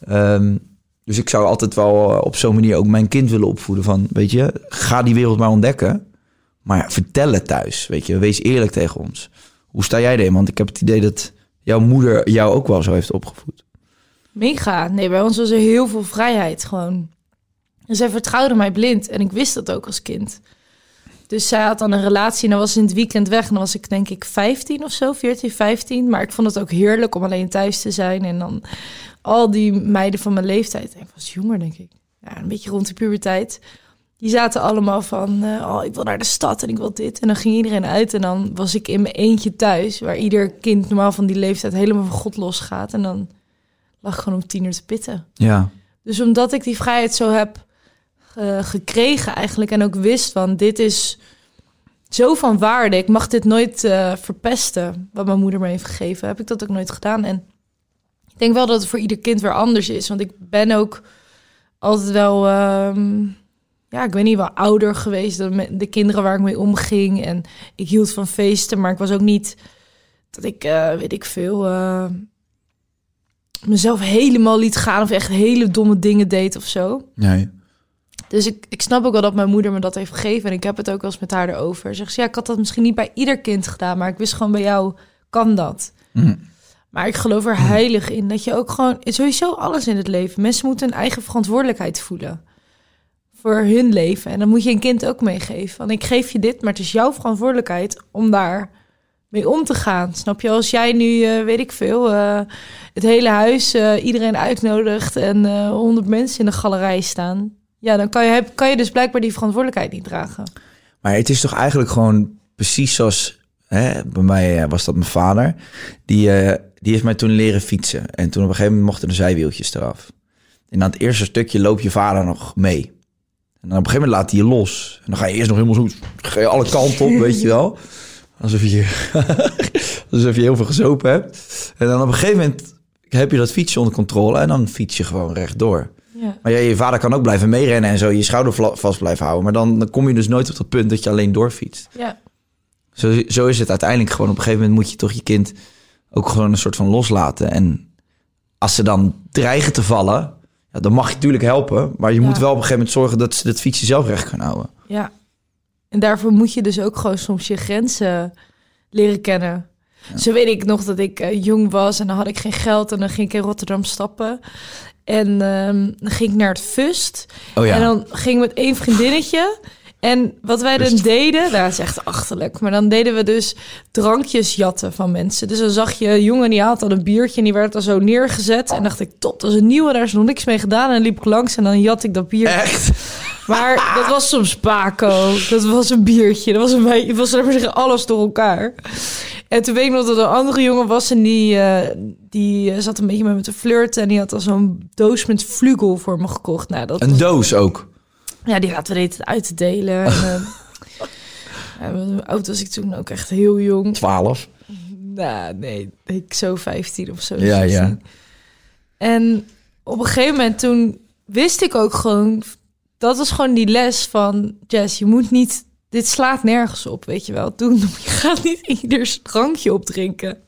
A: Ehm, dus ik zou altijd wel eh, op zo'n manier ook mijn kind willen opvoeden van, weet je, ga die wereld maar ontdekken. Maar ja, vertel het thuis, weet je. Wees eerlijk tegen ons. Hoe sta jij erin? Want ik heb het idee dat jouw moeder jou ook wel zo heeft opgevoed.
B: Mega. Nee, bij ons was er heel veel vrijheid gewoon. En zij vertrouwde mij blind. En ik wist dat ook als kind. Dus zij had dan een relatie en dan was ze in het weekend weg. En dan was ik denk ik 15 of zo, 14, 15. Maar ik vond het ook heerlijk om alleen thuis te zijn. En dan al die meiden van mijn leeftijd. Ik was jonger, denk ik. Ja, een beetje rond de puberteit. Die zaten allemaal van, eh, oh, ik wil naar de stad en ik wil dit. En dan ging iedereen uit en dan was ik in mijn eentje thuis. Waar ieder kind normaal van die leeftijd helemaal van God losgaat. En dan lag ik gewoon om tien uur te pitten.
A: Ja.
B: Dus omdat ik die vrijheid zo heb eh, gekregen eigenlijk en ook wist van dit is zo van waarde. Ik mag dit nooit eh, verpesten wat mijn moeder me heeft gegeven. Heb ik dat ook nooit gedaan. En ik denk wel dat het voor ieder kind weer anders is. Want ik ben ook altijd wel, ehm, ja, ik weet niet, wel ouder geweest dan met de kinderen waar ik mee omging. En ik hield van feesten, maar ik was ook niet dat ik, eh, weet ik veel, eh, mezelf helemaal liet gaan of echt hele domme dingen deed of zo.
A: Nee.
B: Dus ik, ik snap ook wel dat mijn moeder me dat heeft gegeven. En ik heb het ook wel eens met haar erover. Zegt ze, ja, ik had dat misschien niet bij ieder kind gedaan. Maar ik wist gewoon bij jou kan dat.
A: Mhm.
B: Maar ik geloof er heilig in dat je ook gewoon... Sowieso alles in het leven. Mensen moeten hun eigen verantwoordelijkheid voelen. Voor hun leven. En dan moet je een kind ook meegeven. Van ik geef je dit, maar het is jouw verantwoordelijkheid om daar mee om te gaan. Snap je? Als jij nu, eh, weet ik veel, eh, het hele huis, eh, iedereen uitnodigt en honderd mensen in de galerij staan. Ja, dan kan je, kan je dus blijkbaar die verantwoordelijkheid niet dragen.
A: Maar het is toch eigenlijk gewoon precies zoals... Hè, bij mij was dat mijn vader. Die, die heeft mij toen leren fietsen. En toen op een gegeven moment mochten de zijwieltjes eraf. En aan het eerste stukje loop je vader nog mee. En dan op een gegeven moment laat hij je los. En dan ga je eerst nog helemaal zo... Ga je alle kanten op, weet je wel. Alsof je, alsof je heel veel gezopen hebt. En dan op een gegeven moment heb je dat fietsje onder controle. En dan fiets je gewoon rechtdoor.
B: Ja.
A: Maar ja, je vader kan ook blijven meerennen en zo je schouder vast blijven houden. Maar dan, dan kom je dus nooit op dat punt dat je alleen doorfietst.
B: Ja.
A: Zo, zo is het uiteindelijk gewoon. Op een gegeven moment moet je toch je kind ook gewoon een soort van loslaten. En als ze dan dreigen te vallen, ja, dan mag je natuurlijk helpen. Maar je
B: Ja.
A: moet wel op een gegeven moment zorgen dat ze dat fietsje zelf recht gaan houden.
B: Ja. En daarvoor moet je dus ook gewoon soms je grenzen leren kennen. Zo weet ik nog dat ik eh, jong was en dan had ik geen geld en dan ging ik in Rotterdam stappen. En ehm, dan ging ik naar het Fust.
A: Oh ja.
B: En dan ging ik met één vriendinnetje. En wat wij dan deden, nou, dat is echt achterlijk. Maar dan deden we dus drankjes jatten van mensen. Dus dan zag je een jongen die had dan een biertje en die werd dan zo neergezet. En dacht ik, top, dat is een nieuwe, daar is nog niks mee gedaan. En dan liep ik langs en dan jat ik dat bier.
A: Echt?
B: Maar dat was soms Paco. Dat was een biertje. Dat was een beetje, was maar zeggen, alles door elkaar. En toen weet ik nog dat er een andere jongen was en die, eh, die eh, zat een beetje met me te flirten. En die had al zo'n doos met vlugel voor me gekocht. Nou, dat
A: Een doos ook.
B: Ja, die laten we het uit te delen. En, eh, hoe oud was ik toen ook echt heel jong.
A: 12.
B: Nou, nee, ik zo 15 of zo.
A: Ja,
B: 16.
A: ja.
B: En op een gegeven moment toen wist ik ook gewoon... Dat was gewoon die les van... Jess, je moet niet... Dit slaat nergens op, weet je wel. Toen, je gaat niet ieder drankje opdrinken.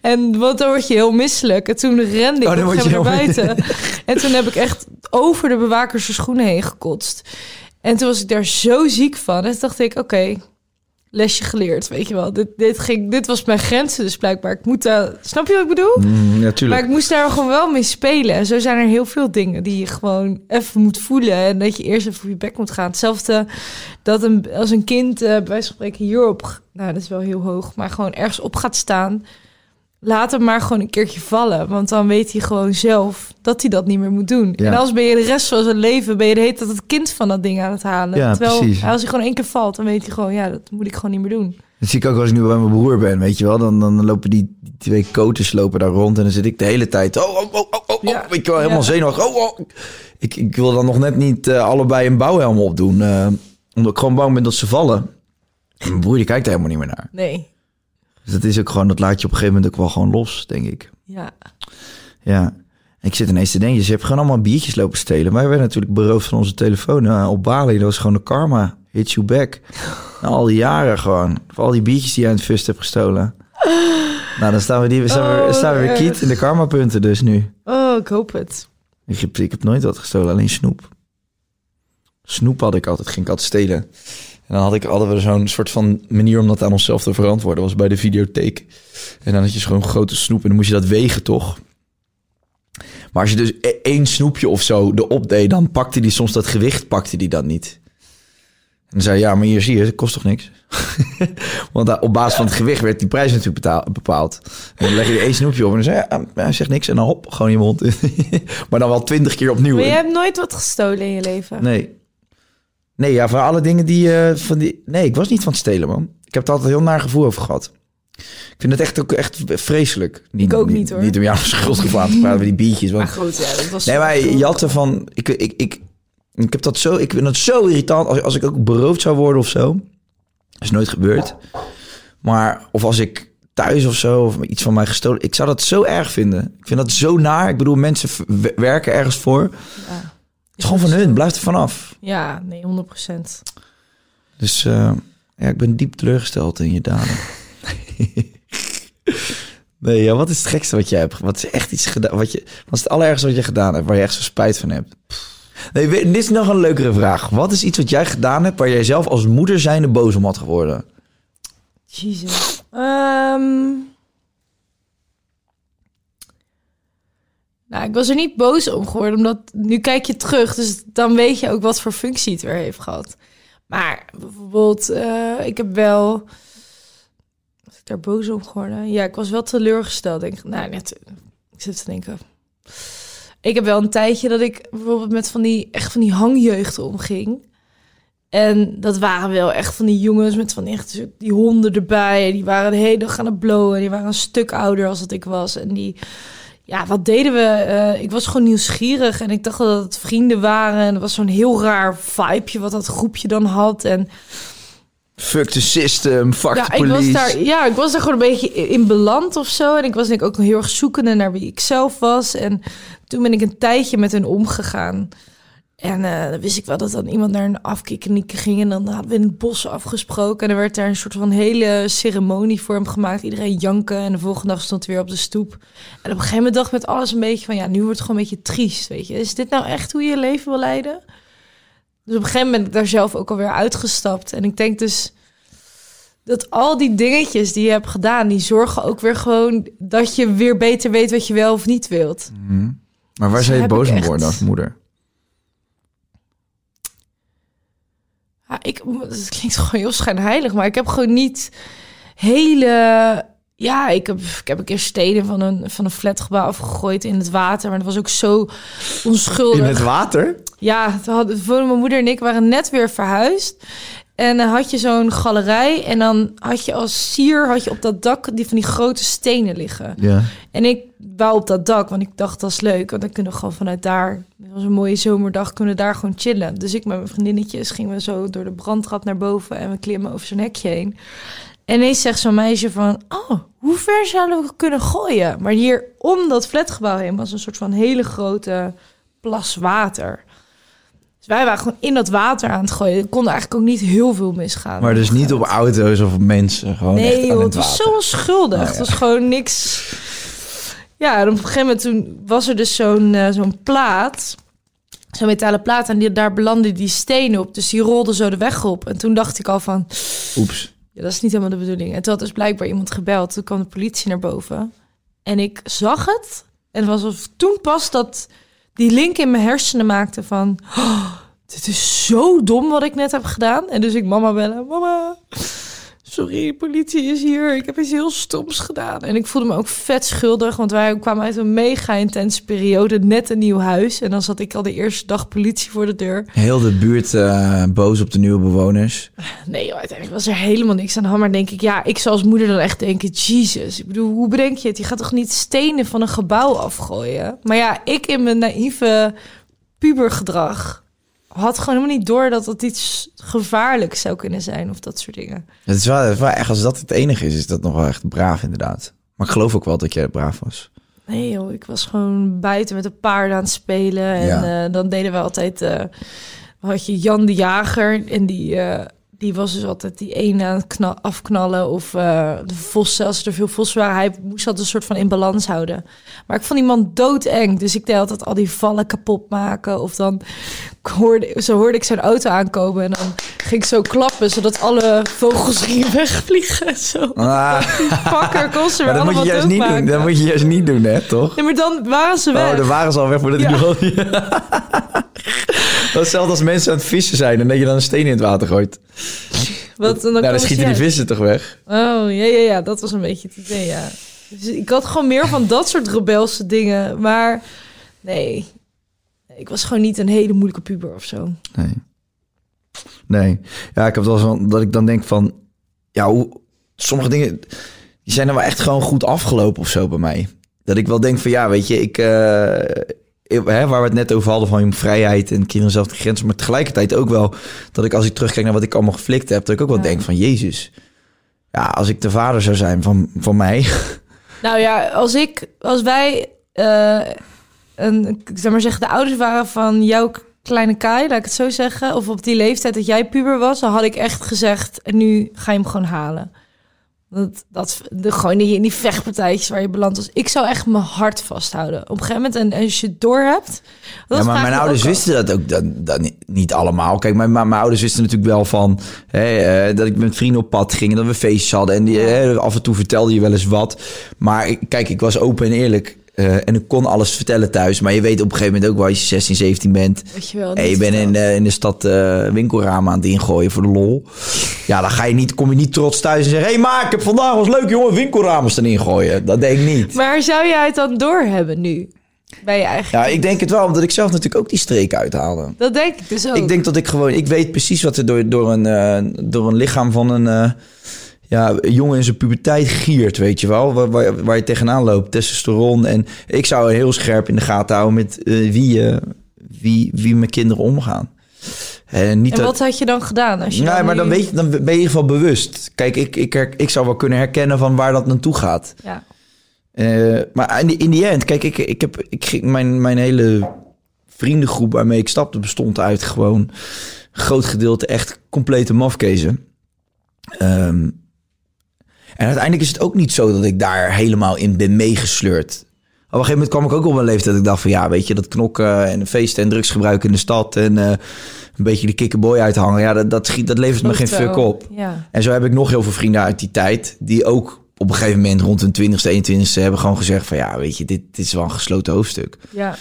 B: En want dan word je heel misselijk. En toen rende ik
A: Oh, dan
B: naar buiten. En toen heb ik echt over de bewakers schoenen heen gekotst. En toen was ik daar zo ziek van. En toen dacht ik, oké, lesje geleerd, weet je wel. Dit, dit, ging, dit was mijn grenzen dus blijkbaar. Ik moet, eh, snap je wat ik bedoel?
A: Mm,
B: Maar
A: natuurlijk.
B: ik moest daar gewoon wel mee spelen. En zo zijn er heel veel dingen die je gewoon even moet voelen. En dat je eerst even op je bek moet gaan. Hetzelfde dat een, als een kind eh bij spreken hierop... Nou, dat is wel heel hoog. Maar gewoon ergens op gaat staan. Laat hem maar gewoon een keertje vallen. Want dan weet hij gewoon zelf dat hij dat niet meer moet doen.
A: Ja.
B: En als ben je de rest van zijn leven... ben je de hele tijd het kind van dat ding aan het halen.
A: Ja,
B: Terwijl
A: precies.
B: als hij gewoon één keer valt... dan weet hij gewoon, ja, dat moet ik gewoon niet meer doen.
A: Dat zie ik ook als ik nu bij mijn broer ben, weet je wel. Dan, dan lopen die, die twee koters lopen daar rond en dan zit ik de hele tijd... Oh, oh, oh, oh, oh,
B: Ja.
A: weet je wel, helemaal
B: Ja.
A: zenuwachtig. Oh, oh. Ik, ik wil dan nog net niet eh, allebei een bouwhelm opdoen. eh, omdat ik gewoon bang ben dat ze vallen. En mijn broer die kijkt er helemaal niet meer naar.
B: Nee.
A: Dus dat is ook gewoon, dat laat je op een gegeven moment ook wel gewoon los, denk ik.
B: Ja.
A: Ja. Ik zit ineens te denken, je hebt gewoon allemaal biertjes lopen stelen. Maar we werden natuurlijk beroofd van onze telefoon eh, op Bali. Dat was gewoon de karma. Hit you back. Na al die jaren gewoon. Voor al die biertjes die je aan het fust hebt gestolen. Nou, dan staan we, die, staan we,
B: Oh,
A: staan we weer kiet in de karma-punten dus nu.
B: Oh, ik hoop het.
A: Ik heb, ik heb nooit wat gestolen, alleen snoep. Snoep had ik altijd, ging ik altijd stelen. En dan had ik, hadden we zo'n soort van manier om dat aan onszelf te verantwoorden. was bij de videotheek. En dan had je gewoon grote snoep en dan moest je dat wegen, toch? Maar als je dus e- één snoepje of zo erop deed, dan pakte die soms dat gewicht pakte die dan niet. En dan zei je, ja, maar hier zie je, het kost toch niks? Want op basis van het gewicht werd die prijs natuurlijk bepaald. En dan leg je er één snoepje op en dan zei ja, hij zegt niks. En dan hop, gewoon je mond. maar dan wel twintig keer opnieuw.
B: Maar je hebt nooit wat gestolen in je leven.
A: Nee. Nee, ja, voor alle dingen die, eh, van die... Nee, ik was niet van het stelen, man. Ik heb er altijd een heel naar gevoel over gehad. Ik vind het echt ook echt vreselijk.
B: Ik ook niet, hoor.
A: Niet om jou schuldgevoel aan te praten met die biertjes. Want...
B: Maar goed, ja, dat was...
A: Nee, maar je had ervan... Ik, ik, ik, ik heb dat zo... Ik vind dat zo irritant. Als, als ik ook beroofd zou worden of zo. Dat is nooit gebeurd. Maar... Of als ik thuis of zo... Of iets van mij gestolen... Ik zou dat zo erg vinden. Ik vind dat zo naar. Ik bedoel, mensen werken ergens voor. Het is gewoon van hun. Blijf er vanaf.
B: Ja, nee, 100 procent.
A: Dus eh, ja, ik ben diep teleurgesteld in je daden. nee, ja, wat is het gekste wat jij hebt? Wat is echt iets gedaan? Wat, je, wat is het allerergste wat je gedaan hebt waar je echt zo spijt van hebt? Nee, dit is nog een leukere vraag. Wat is iets wat jij gedaan hebt waar jij zelf als moeder zijnde boos om had geworden?
B: Jezus. Ehm. Nou, ik was er niet boos om geworden, omdat nu kijk je terug, dus dan weet je ook wat voor functie het weer heeft gehad. Maar bijvoorbeeld, eh, ik heb wel. Was ik daar boos om geworden? Ja, ik was wel teleurgesteld. Denk, nou, net. Ik zit te denken. Ik heb wel een tijdje dat ik bijvoorbeeld met van die echt van die hangjeugd omging. En dat waren wel echt van die jongens met van echt die honden erbij. Die waren de hele dag aan het blowen. Die waren een stuk ouder als dat ik was. En die, ja, wat deden we? Eh, ik was gewoon nieuwsgierig en ik dacht dat het vrienden waren. En er was zo'n heel raar vibeje wat dat groepje dan had. En
A: Fuck the system, fuck
B: ja,
A: the
B: ik was daar, ja, ik was daar gewoon een beetje in beland of zo. En ik was denk ik ook heel erg zoekende naar wie ik zelf was. En toen ben ik een tijdje met hen omgegaan. En eh, dan wist ik wel dat dan iemand naar een afkikkerniek ging. En dan hadden we in het bos afgesproken. En er werd daar een soort van hele ceremonie voor hem gemaakt. Iedereen janken. En de volgende dag stond hij weer op de stoep. En op een gegeven moment dacht ik met alles een beetje van... Ja, nu wordt het gewoon een beetje triest, weet je. Is dit nou echt hoe je je leven wil leiden? Dus op een gegeven moment ben ik daar zelf ook alweer uitgestapt. En ik denk dus dat al die dingetjes die je hebt gedaan... die zorgen ook weer gewoon dat je weer beter weet wat je wel of niet wilt.
A: Mhm. Maar waar
B: Dus
A: zou je boos om worden als moeder?
B: Ja, ik, het klinkt gewoon heel schijnheilig, maar ik heb gewoon niet hele... Ja, ik heb, ik heb een keer stenen van een, van een flatgebouw afgegooid in het water. Maar dat was ook zo onschuldig.
A: water?
B: Ja, toen hadden mijn moeder en ik waren net weer verhuisd. En dan had je zo'n galerij. En dan had je als sier had je op dat dak die van die grote stenen liggen.
A: Ja.
B: En ik wou op dat dak, want ik dacht dat is leuk. Want dan kunnen we gewoon vanuit daar. Het was een mooie zomerdag, kunnen we daar gewoon chillen. Dus ik met mijn vriendinnetjes gingen we zo door de brandtrap naar boven en we klimmen over zo'n hekje heen. En ineens zegt zo'n meisje van, oh, hoe ver zouden we kunnen gooien? Maar hier om dat flatgebouw heen was een soort van hele grote plas water. Dus wij waren gewoon in dat water aan het gooien. Er kon eigenlijk ook niet heel veel misgaan.
A: Maar dus niet op auto's of op mensen, gewoon echt
B: Nee,
A: aan
B: joh,
A: het
B: het was zo onschuldig.
A: Ja.
B: Het was gewoon niks. Ja, en op een gegeven moment toen was er dus zo'n eh, zo'n plaat. Zo'n metalen plaat. En die, daar belandde die stenen op. Dus die rolde zo de weg op. En toen dacht ik al van...
A: Oeps.
B: Ja, dat is niet helemaal de bedoeling. En toen had dus blijkbaar iemand gebeld. Toen kwam de politie naar boven. En ik zag het. En het was alsof toen pas dat die link in mijn hersenen maakte van... "Oh, dit is zo dom wat ik net heb gedaan. En dus ik mama bellen. Mama, sorry, politie is hier. Ik heb iets heel stoms gedaan. En ik voelde me ook vet schuldig. Want wij kwamen uit een mega intense periode. Net een nieuw huis. En dan zat ik al de eerste dag politie voor de deur.
A: Heel de buurt eh, boos op de nieuwe bewoners.
B: Nee, joh, uiteindelijk was er helemaal niks aan de hand. Maar denk ik, ja, ik zou als moeder dan echt denken... Jesus, ik bedoel, hoe bedenk je het? Je gaat toch niet stenen van een gebouw afgooien? Maar ja, ik in mijn naïeve pubergedrag... had gewoon helemaal niet door dat dat iets gevaarlijks zou kunnen zijn... of dat soort dingen.
A: Het is wel, het is wel echt, als dat het enige is, is dat nog wel echt braaf inderdaad. Maar ik geloof ook wel dat jij braaf was.
B: Nee joh, ik was gewoon buiten met de paarden aan het spelen. En
A: Ja.
B: eh, dan deden we altijd... eh, had je Jan de Jager en die... eh, die was dus altijd die ene aan het afknallen. Of de vossen, als er veel vossen waren. Hij moest dat een soort van in balans houden. Maar ik vond die man doodeng. Dus ik deed altijd al die vallen kapot maken. Of dan hoorde, zo hoorde ik zijn auto aankomen. En dan ging ik zo klappen, zodat alle vogels gingen wegvliegen. Zo.
A: Ah,
B: Pakker kon ze
A: maar dat moet je juist niet doen. Dat moet je juist niet doen, hè, toch?
B: Nee, maar dan waren ze weg.
A: Oh, dan waren ze al weg voordat
B: Ja.
A: ik nog... Dat is hetzelfde als mensen aan het vissen zijn en dat je dan een steen in het water gooit.
B: Wat, dan
A: nou, dan schieten die vissen toch weg?
B: Oh, ja, ja, ja, dat was een beetje het idee, ja. Dus ik had gewoon meer van dat soort rebelse dingen. Maar nee, ik was gewoon niet een hele moeilijke puber of zo.
A: Nee. Nee. Ja, ik heb wel van dat ik dan denk van... Ja, hoe... Sommige dingen... Die zijn dan wel echt gewoon goed afgelopen of zo bij mij. Dat ik wel denk van ja, weet je, ik... ik- hè, waar we het net over hadden van vrijheid en kinderen zelf de grenzen. Maar tegelijkertijd ook wel dat ik als ik terugkijk naar wat ik allemaal geflikt heb... dat ik ook wel
B: Ja.
A: denk van Jezus. Ja, als ik de vader zou zijn van, van mij...
B: Nou ja, als ik, als wij, eh, een, ik zou maar zeggen, de ouders waren van jouw kleine Kai, laat ik het zo zeggen, of op die leeftijd dat jij puber was, dan had ik echt gezegd, en nu ga je hem gewoon halen. Dat, dat de, gewoon die, in die vechtpartijtjes waar je belandt was. Ik zou echt mijn hart vasthouden. Op een gegeven moment, en als je het door hebt.
A: ja, maar mijn ouders wisten dat ook dan, dan niet- allemaal. Kijk, mijn, mijn, mijn ouders wisten natuurlijk wel van eh, dat ik met vrienden op pad ging en dat we feestjes hadden. En die, af en toe vertelde je wel eens wat. Maar ik, kijk, ik was open en eerlijk. Eh, en ik kon alles vertellen thuis. Maar je weet op een gegeven moment ook wel als je 16, 17 bent.
B: Weet je wel,
A: En je bent in, de- in de stad eh, winkelramen aan het ingooien voor de lol. Ja, dan ga je niet, kom je niet trots thuis en zeggen... hé, hey, maar ik heb vandaag was leuk, jongen, winkelramen staan ingooien. Dat denk ik niet.
B: Maar zou jij het dan doorhebben nu? Bij je eigen
A: Ja, ik denk het wel, omdat ik zelf natuurlijk ook die streek uithaalde.
B: Dat denk ik dus ook.
A: Ik denk dat ik gewoon... Ik weet precies wat er door, door, een, eh, door een lichaam van een... eh, ja, jongen in zijn puberteit giert, weet je wel. Waar, waar, waar je tegenaan loopt, testosteron. En ik zou heel scherp in de gaten houden met eh, wie, eh, wie, wie mijn kinderen omgaan. En niet
B: en
A: dat,
B: wat had je dan gedaan? Als je
A: Nee, maar dan, weet je, dan ben je in ieder geval bewust. Kijk, ik, ik, her- ik zou wel kunnen herkennen van waar dat naartoe gaat.
B: Ja.
A: Eh, maar in die, in die end, kijk, ik, ik heb ik, ging- mijn, mijn hele vriendengroep waarmee ik stapte bestond uit gewoon een groot gedeelte echt complete mafkezen. Ehm, en uiteindelijk is het ook niet zo dat ik daar helemaal in ben meegesleurd. Op een gegeven moment kwam ik ook op een leeftijd dat ik dacht van ja, weet je, dat knokken en feesten en drugsgebruik in de stad en eh, een beetje de kikkerboy uithangen, ja, dat, dat, schiet, dat levert me geen fuck op.
B: Ja.
A: En zo heb ik nog heel veel vrienden uit die tijd. Die ook op een gegeven moment rond hun 20ste, 21ste hebben gewoon gezegd van ja, weet je, dit, dit is wel een gesloten hoofdstuk.
B: ja.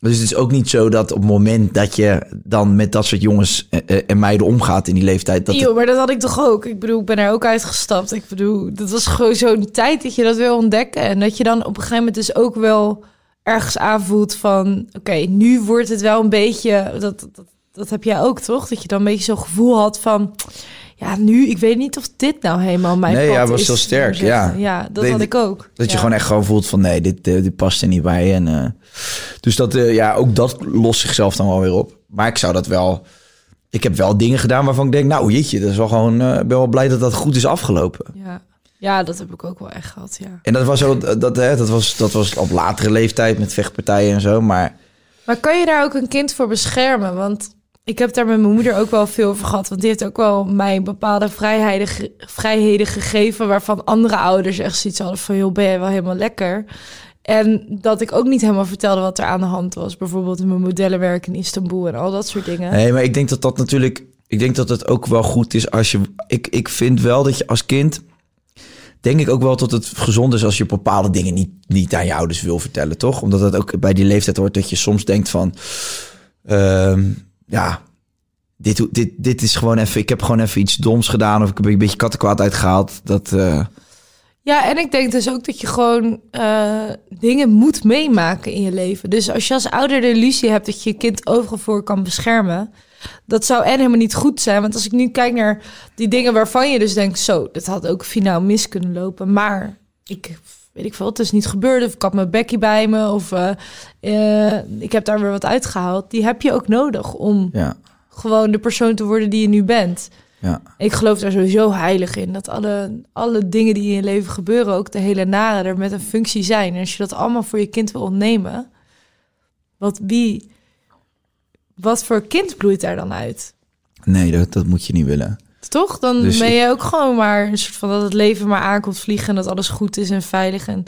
A: Dus het is ook niet zo dat op het moment dat je dan met dat soort jongens eh, eh, en meiden omgaat in die leeftijd. Dat
B: Yo, maar dat had ik toch ook. Ik bedoel, ik ben er ook uitgestapt. Ik bedoel, dat was gewoon zo'n tijd dat je dat wil ontdekken. En dat je dan op een gegeven moment dus ook wel ergens aanvoelt van... Oké, nu wordt het wel een beetje... Dat, dat, dat heb jij ook, toch? Dat je dan een beetje zo'n gevoel had van... Ja, nu, ik weet niet of dit nou helemaal mijn
A: Nee,
B: pad
A: ja, was
B: is,
A: heel sterk, ja.
B: Ja, dat had ik ook.
A: Dat je gewoon echt gewoon voelt van nee, dit, dit past er niet bij. En, eh, dus dat, eh, ja, ook dat lost zichzelf dan wel weer op. Maar ik zou dat wel... Ik heb wel dingen gedaan waarvan ik denk, nou jeetje, dat is wel gewoon... ik ben wel blij dat dat goed is afgelopen.
B: Ja. ja, dat heb ik ook wel echt gehad, ja.
A: En dat was, zo, dat, hè, dat, was, dat was op latere leeftijd met vechtpartijen en zo. Maar
B: Maar kan je daar ook een kind voor beschermen? Want ik heb daar met mijn moeder ook wel veel over gehad. Want die heeft ook wel mij bepaalde vrijheden, vrijheden gegeven... waarvan andere ouders echt zoiets hadden van... joh, ben jij wel helemaal lekker? En dat ik ook niet helemaal vertelde wat er aan de hand was. Bijvoorbeeld in mijn modellenwerk in Istanbul en al dat soort dingen.
A: Nee, maar ik denk dat dat natuurlijk. Ik denk dat het ook wel goed is als je. Ik, ik vind wel dat je als kind. Denk ik ook wel dat het gezond is als je bepaalde dingen niet, niet aan je ouders wil vertellen, toch? Omdat het ook bij die leeftijd hoort dat je soms denkt van. ehm, ja, dit, dit, dit is gewoon even. Ik heb gewoon even iets doms gedaan. Of ik heb een beetje kattenkwaad uitgehaald. Dat. eh,
B: Ja, en ik denk dus ook dat je gewoon eh, dingen moet meemaken in je leven. Dus als je als ouder de illusie hebt dat je je kind overal voor kan beschermen, dat zou en helemaal niet goed zijn. Want als ik nu kijk naar die dingen waarvan je dus denkt, zo, dat had ook finaal mis kunnen lopen. Maar ik weet ik veel, het is niet gebeurd. Of ik had mijn bekkie bij me. Of eh, eh, ik heb daar weer wat uitgehaald. Die heb je ook nodig om
A: ja,
B: gewoon de persoon te worden die je nu bent.
A: ja.
B: Ik geloof daar sowieso heilig in. Dat alle, alle dingen die in je leven gebeuren, ook de hele nare, er met een functie zijn. En als je dat allemaal voor je kind wil ontnemen, wat, wie, wat voor kind bloeit daar dan uit?
A: Nee, dat, dat moet je niet willen.
B: Toch? Dan
A: Dus
B: ben je ook gewoon maar een soort van dat het leven maar aankomt vliegen en dat alles goed is en veilig. En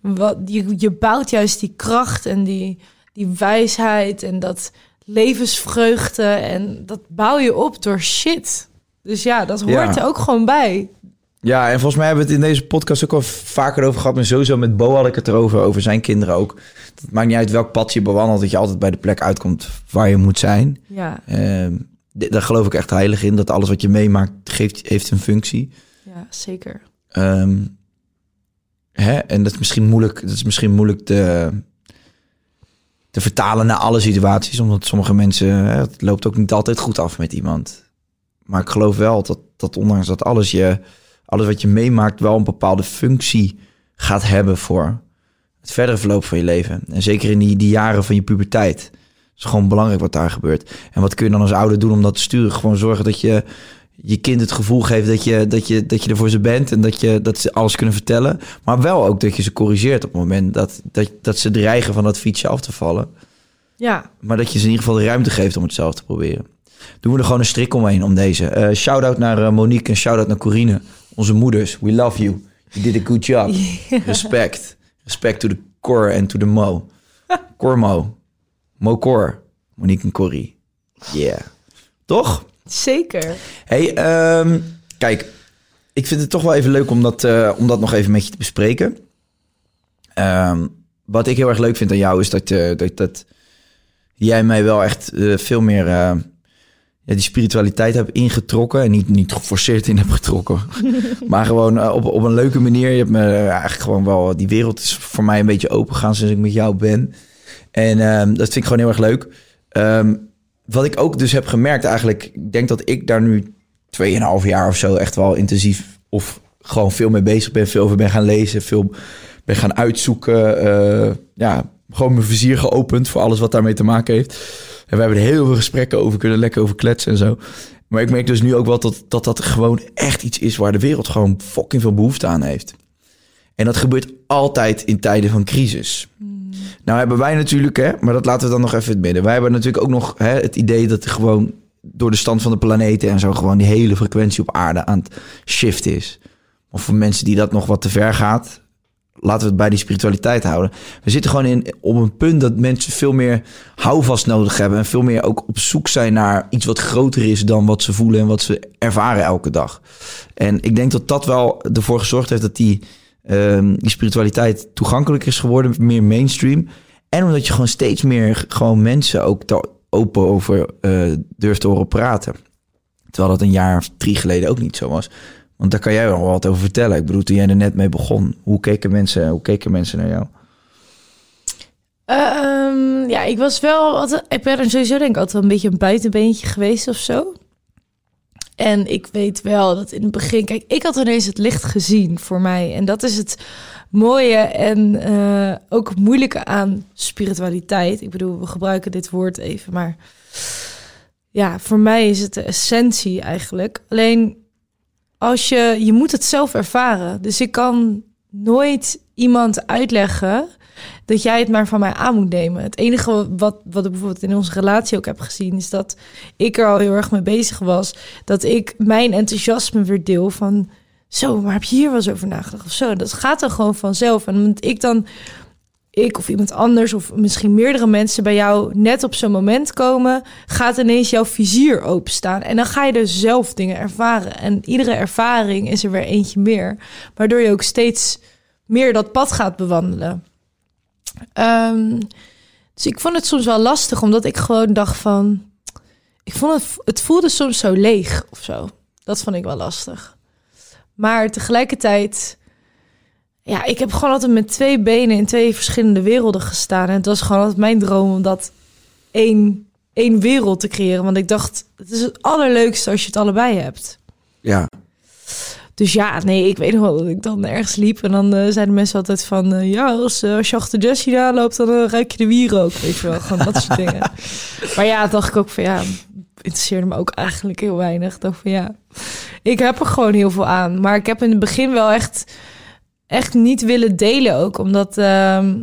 B: wat, je, je bouwt juist die kracht en die, die wijsheid en dat levensvreugde en dat bouw je op door shit. Dus ja, dat hoort
A: Ja.
B: er ook gewoon bij.
A: Ja, en volgens mij hebben we het in deze podcast ook al vaker over gehad. Maar sowieso met Bo had ik het erover, over zijn kinderen ook. Het maakt niet uit welk pad je bewandelt, dat je altijd bij de plek uitkomt waar je moet zijn.
B: Ja,
A: d- daar geloof ik echt heilig in, dat alles wat je meemaakt geeft, heeft een functie.
B: ja zeker.
A: Ehm, hè? En dat is misschien moeilijk, dat is misschien moeilijk te, te vertalen naar alle situaties. Omdat sommige mensen, hè, het loopt ook niet altijd goed af met iemand. Maar ik geloof wel dat, dat ondanks dat alles, je, alles wat je meemaakt wel een bepaalde functie gaat hebben voor het verdere verloop van je leven. En zeker in die, die jaren van je puberteit. Het is gewoon belangrijk wat daar gebeurt. En wat kun je dan als ouder doen om dat te sturen? Gewoon zorgen dat je je kind het gevoel geeft dat je, dat je, dat je er voor ze bent en dat, je, dat ze alles kunnen vertellen. Maar wel ook dat je ze corrigeert op het moment dat, dat, dat ze dreigen van dat fietsje af te vallen.
B: Ja,
A: Maar dat je ze in ieder geval de ruimte geeft om het zelf te proberen. Doen we er gewoon een strik omheen om deze. Eh shout-out naar eh, Monique en shout-out naar Corine. Onze moeders. We love you. You did a good job. Respect. Respect to the core and to the mo. Cormo. Mo core. Monique en Corrie. Yeah. Toch?
B: zeker.
A: Hey, ehm, kijk, ik vind het toch wel even leuk om dat, eh, om dat nog even met je te bespreken. Ehm, wat ik heel erg leuk vind aan jou is dat, eh, dat, dat jij mij wel echt eh, veel meer ja, die spiritualiteit hebt ingetrokken. En niet, niet geforceerd in hebt getrokken. maar gewoon op, op een leuke manier. Je hebt me eigenlijk gewoon wel... Die wereld is voor mij een beetje open gegaan sinds ik met jou ben. En ehm, dat vind ik gewoon heel erg leuk. Ehm, wat ik ook dus heb gemerkt eigenlijk... Ik denk dat ik daar nu 2,5 jaar of zo echt wel intensief... of gewoon veel mee bezig ben. Veel over ben gaan lezen. Veel ben gaan uitzoeken. eh, ja, gewoon mijn vizier geopend voor alles wat daarmee te maken heeft. En we hebben er heel veel gesprekken over kunnen, lekker over kletsen en zo. Maar ik merk dus nu ook wel dat dat, dat gewoon echt iets is waar de wereld gewoon fucking veel behoefte aan heeft. En dat gebeurt altijd in tijden van crisis. Nou hebben wij natuurlijk, hè, maar dat laten we dan nog even het midden. Wij hebben natuurlijk ook nog hè, het idee dat gewoon door de stand van de planeten en zo gewoon die hele frequentie op aarde aan het shift is. Of voor mensen die dat nog wat te ver gaat, laten we het bij die spiritualiteit houden. We zitten gewoon in, op een punt dat mensen veel meer houvast nodig hebben. En veel meer ook op zoek zijn naar iets wat groter is dan wat ze voelen en wat ze ervaren elke dag. En ik denk dat dat wel ervoor gezorgd heeft dat die, ehm, die spiritualiteit toegankelijk is geworden, meer mainstream. En omdat je gewoon steeds meer gewoon mensen ook daar open over eh, durft te horen praten. Terwijl dat een jaar of drie geleden ook niet zo was. Want daar kan jij wel wat over vertellen. Ik bedoel, toen jij er net mee begon, hoe keken mensen, hoe keken mensen naar jou?
B: Ehm, ja, ik was wel altijd, ik ben sowieso denk ik altijd een beetje een buitenbeentje geweest of zo. En ik weet wel dat in het begin, kijk, ik had ineens het licht gezien voor mij. En dat is het mooie en eh, ook moeilijke aan spiritualiteit. Ik bedoel, we gebruiken dit woord even, maar ja, voor mij is het de essentie eigenlijk. Alleen als je, je moet het zelf ervaren. Dus ik kan nooit iemand uitleggen dat jij het maar van mij aan moet nemen. Het enige wat, wat ik bijvoorbeeld in onze relatie ook heb gezien, is dat ik er al heel erg mee bezig was. Dat ik mijn enthousiasme weer deel van. Zo, maar heb je hier wel eens over nagedacht of zo? Dat gaat dan gewoon vanzelf. En omdat ik dan, ik of iemand anders, of misschien meerdere mensen bij jou net op zo'n moment komen, gaat ineens jouw vizier openstaan. En dan ga je dus zelf dingen ervaren. En iedere ervaring is er weer eentje meer, waardoor je ook steeds meer dat pad gaat bewandelen. Ehm, dus ik vond het soms wel lastig, omdat ik gewoon dacht van... Ik vond het, het voelde soms zo leeg of zo. Dat vond ik wel lastig. Maar tegelijkertijd... Ja, ik heb gewoon altijd met twee benen in twee verschillende werelden gestaan. En het was gewoon altijd mijn droom om dat één, één wereld te creëren. Want ik dacht, het is het allerleukste als je het allebei hebt.
A: Ja,
B: Dus ja, nee, ik weet nog wel dat ik dan ergens liep. En dan eh, zeiden mensen altijd van... eh, ja, als, eh, als je achter Jessie loopt, dan ruik je de wierook. Weet je wel, gewoon dat soort dingen. Maar ja, dacht ik ook van ja... interesseerde me ook eigenlijk heel weinig. Dacht van ja, ik heb er gewoon heel veel aan. Maar ik heb in het begin wel echt, echt niet willen delen ook. Omdat... ehm,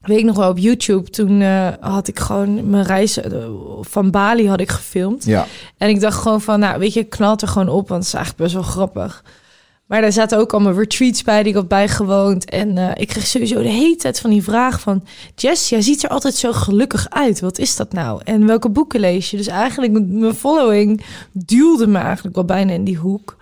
B: weet ik nog wel op YouTube. Toen eh, had ik gewoon mijn reis eh, van Bali had ik gefilmd.
A: Ja.
B: En ik dacht gewoon van, nou weet je, knalt er gewoon op, want het is eigenlijk best wel grappig. Maar daar zaten ook allemaal retreats bij die ik had bijgewoond. En eh, ik kreeg sowieso de hele tijd van die vraag van... Jess, jij ziet er altijd zo gelukkig uit. Wat is dat nou? En welke boeken lees je? Dus eigenlijk, mijn following duwde me eigenlijk wel bijna in die hoek.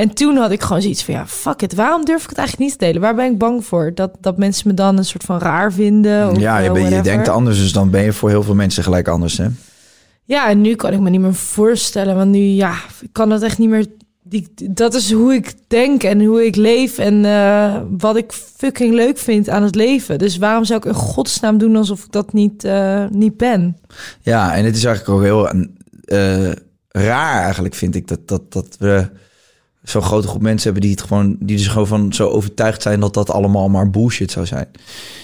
B: En toen had ik gewoon zoiets van, ja, fuck it. Waarom durf ik het eigenlijk niet te delen? Waar ben ik bang voor? Dat, dat mensen me dan een soort van raar vinden? Of,
A: ja, je,
B: eh,
A: ben, je
B: whatever.
A: denkt anders, dus dan ben je voor heel veel mensen gelijk anders, hè?
B: Ja, en nu kan ik me niet meer voorstellen. Want nu, ja, ik kan dat echt niet meer... Die, dat is hoe ik denk en hoe ik leef en eh, wat ik fucking leuk vind aan het leven. Dus waarom zou ik in godsnaam doen alsof ik dat niet, eh, niet ben?
A: Ja, en het is eigenlijk ook heel raar eigenlijk, vind ik, dat, dat, dat we zo'n grote groep mensen hebben die het gewoon, die dus gewoon van zo overtuigd zijn dat dat allemaal maar bullshit zou zijn.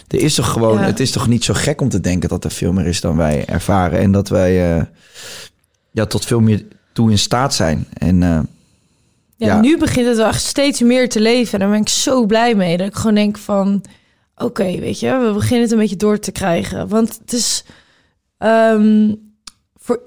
A: Er is toch gewoon,
B: Ja.
A: het is toch niet zo gek om te denken dat er veel meer is dan wij ervaren en dat wij eh, ja, tot veel meer toe in staat zijn. En eh,
B: Ja,
A: Ja.
B: nu begint het wel echt steeds meer te leven. En daar ben ik zo blij mee. Dat ik gewoon denk van... Oké, weet je, we beginnen het een beetje door te krijgen. Want het is... ehm, voor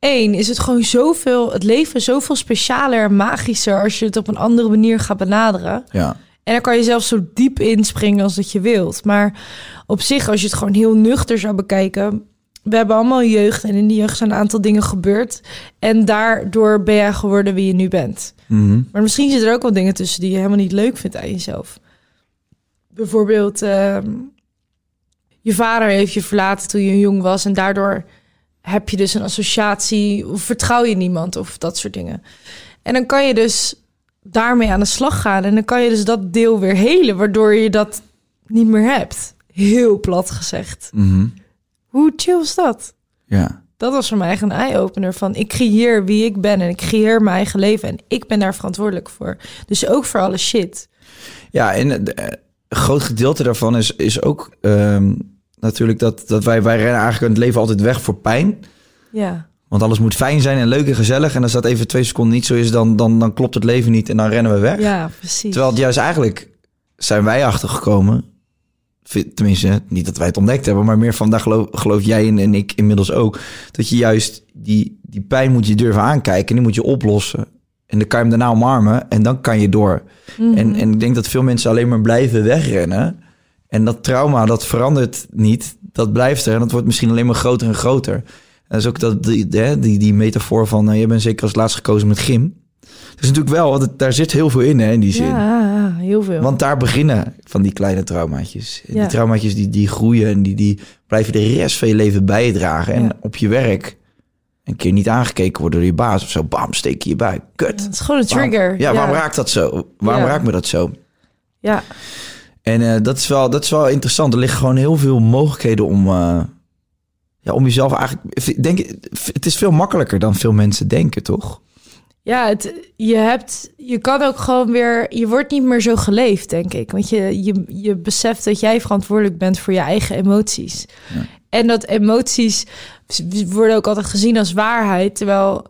B: iedereen is het gewoon zoveel... Het leven zoveel specialer en magischer... als je het op een andere manier gaat benaderen.
A: ja,
B: En dan kan je zelfs zo diep inspringen als dat je wilt. Maar op zich, als je het gewoon heel nuchter zou bekijken... We hebben allemaal jeugd en in die jeugd zijn een aantal dingen gebeurd. En daardoor ben jij geworden wie je nu bent.
A: Mhm.
B: Maar misschien zitten er ook wel dingen tussen die je helemaal niet leuk vindt aan jezelf. Bijvoorbeeld, ehm, je vader heeft je verlaten toen je jong was en daardoor heb je dus een associatie of vertrouw je niemand of dat soort dingen. En dan kan je dus daarmee aan de slag gaan en dan kan je dus dat deel weer helen, waardoor je dat niet meer hebt. Heel plat gezegd.
A: Mhm.
B: Hoe chill is dat?
A: ja.
B: Dat was voor mij echt een eye-opener van ik creëer wie ik ben en ik creëer mijn eigen leven en ik ben daar verantwoordelijk voor. Dus ook voor alle shit.
A: Ja, en eh, een groot gedeelte daarvan is, is ook ehm, natuurlijk dat, dat wij, wij rennen eigenlijk in het leven altijd weg voor pijn.
B: Ja.
A: Want alles moet fijn zijn en leuk en gezellig. En als dat even twee seconden niet zo is, dan, dan, dan klopt het leven niet en dan rennen we weg.
B: Ja, precies.
A: Terwijl het juist eigenlijk zijn wij achtergekomen. Tenminste, niet dat wij het ontdekt hebben, maar meer van daar geloof, geloof jij en, en ik inmiddels ook. Dat je juist die, die pijn moet je durven aankijken en die moet je oplossen. En dan kan je hem daarna omarmen en dan kan je door.
B: Mhm.
A: En, en ik denk dat veel mensen alleen maar blijven wegrennen. En dat trauma, dat verandert niet. Dat blijft er en dat wordt misschien alleen maar groter en groter. En dat is ook dat, die, die, die metafoor van... Uh, je bent zeker als laatst gekozen met gym. Dat is natuurlijk wel, want het- daar zit heel veel in hè, in die zin.
B: Ja, heel veel.
A: Want daar beginnen van die kleine traumaatjes.
B: Ja.
A: Die traumaatjes die, die groeien en die, die blijven de rest van je leven bij je dragen. En
B: Ja.
A: op je werk een keer niet aangekeken worden door je baas of zo. Bam, steek je je bij. Kut.
B: het is gewoon een
A: Waarom-
B: trigger.
A: ja, waarom raakt dat zo? Waarom raakt me dat zo?
B: Ja,
A: En eh, dat, is wel, dat is wel interessant. Er liggen gewoon heel veel mogelijkheden om, eh, ja, om jezelf eigenlijk... ik Denk, het is veel makkelijker dan veel mensen denken, toch?
B: ja het, je, hebt, je kan ook gewoon weer... Je wordt niet meer zo geleefd, denk ik. Want je, je, je beseft dat jij verantwoordelijk bent voor je eigen emoties. En dat emoties worden ook altijd gezien als waarheid. Terwijl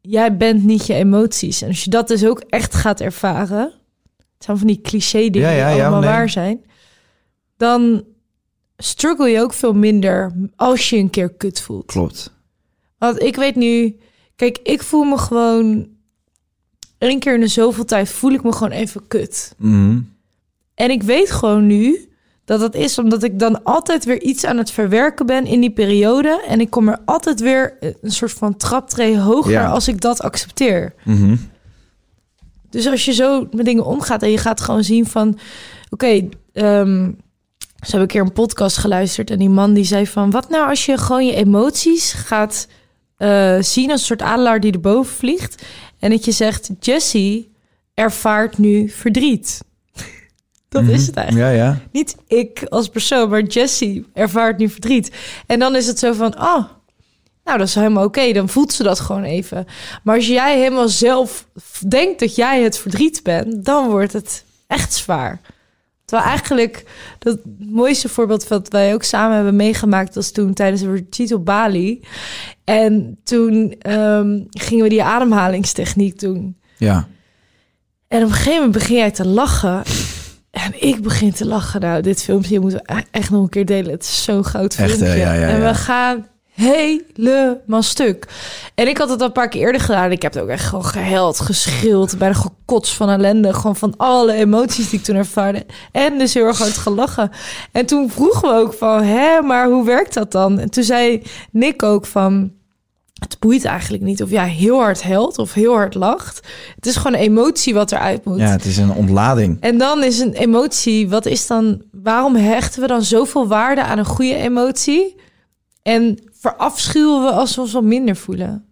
B: jij bent niet je emoties. En als je dat dus ook echt gaat ervaren... Het zijn van die cliché dingen
A: Ja, ja,
B: die allemaal
A: nee.
B: waar zijn. Dan struggle je ook veel minder als je een keer kut voelt.
A: Klopt.
B: Want ik weet nu, kijk, ik voel me gewoon één keer in de zoveel tijd voel ik me gewoon even kut.
A: Mhm.
B: En ik weet gewoon nu dat dat is omdat ik dan altijd weer iets aan het verwerken ben in die periode. En ik kom er altijd weer een soort van traptree hoger
A: Ja.
B: als ik dat accepteer.
A: Mhm.
B: Dus als je zo met dingen omgaat en je gaat gewoon zien van... Oké, ehm zo heb ik een keer een podcast geluisterd... en die man die zei van... Wat nou als je gewoon je emoties gaat eh, zien als een soort adelaar die erboven vliegt... en dat je zegt, Jessie ervaart nu verdriet. Dat is het eigenlijk.
A: Ja, ja.
B: Niet ik als persoon, maar Jessie ervaart nu verdriet. En dan is het zo van, oh, nou dat is helemaal oké. Dan voelt ze dat gewoon even. Maar als jij helemaal zelf denkt dat jij het verdriet bent, dan wordt het echt zwaar. Terwijl eigenlijk dat mooiste voorbeeld wat wij ook samen hebben meegemaakt was toen tijdens een retreat op Bali. En toen ehm, gingen we die ademhalingstechniek doen.
A: Ja.
B: En op een gegeven moment begin jij te lachen. En ik begin te lachen. Nou, dit filmpje moeten we e- echt nog een keer delen. Het is zo'n
A: Echt,
B: filmpje.
A: hè? Ja, ja,
B: en we gaan helemaal stuk. En ik had het al een paar keer eerder gedaan. Ik heb het ook echt gewoon gehuild, geschreeuwd, bijna gekots van ellende. Gewoon van alle emoties die ik toen ervaarde. En dus heel erg hard gelachen. En toen vroegen we ook van, hè, maar hoe werkt dat dan? En toen zei Nick ook van, het boeit eigenlijk niet of jij heel hard huilt of heel hard lacht. Het is gewoon een emotie wat eruit moet.
A: Ja, het is een ontlading.
B: En dan is een emotie, wat is dan, waarom hechten we dan zoveel waarde aan een goede emotie? En verafschuwen we als we ons wat minder voelen?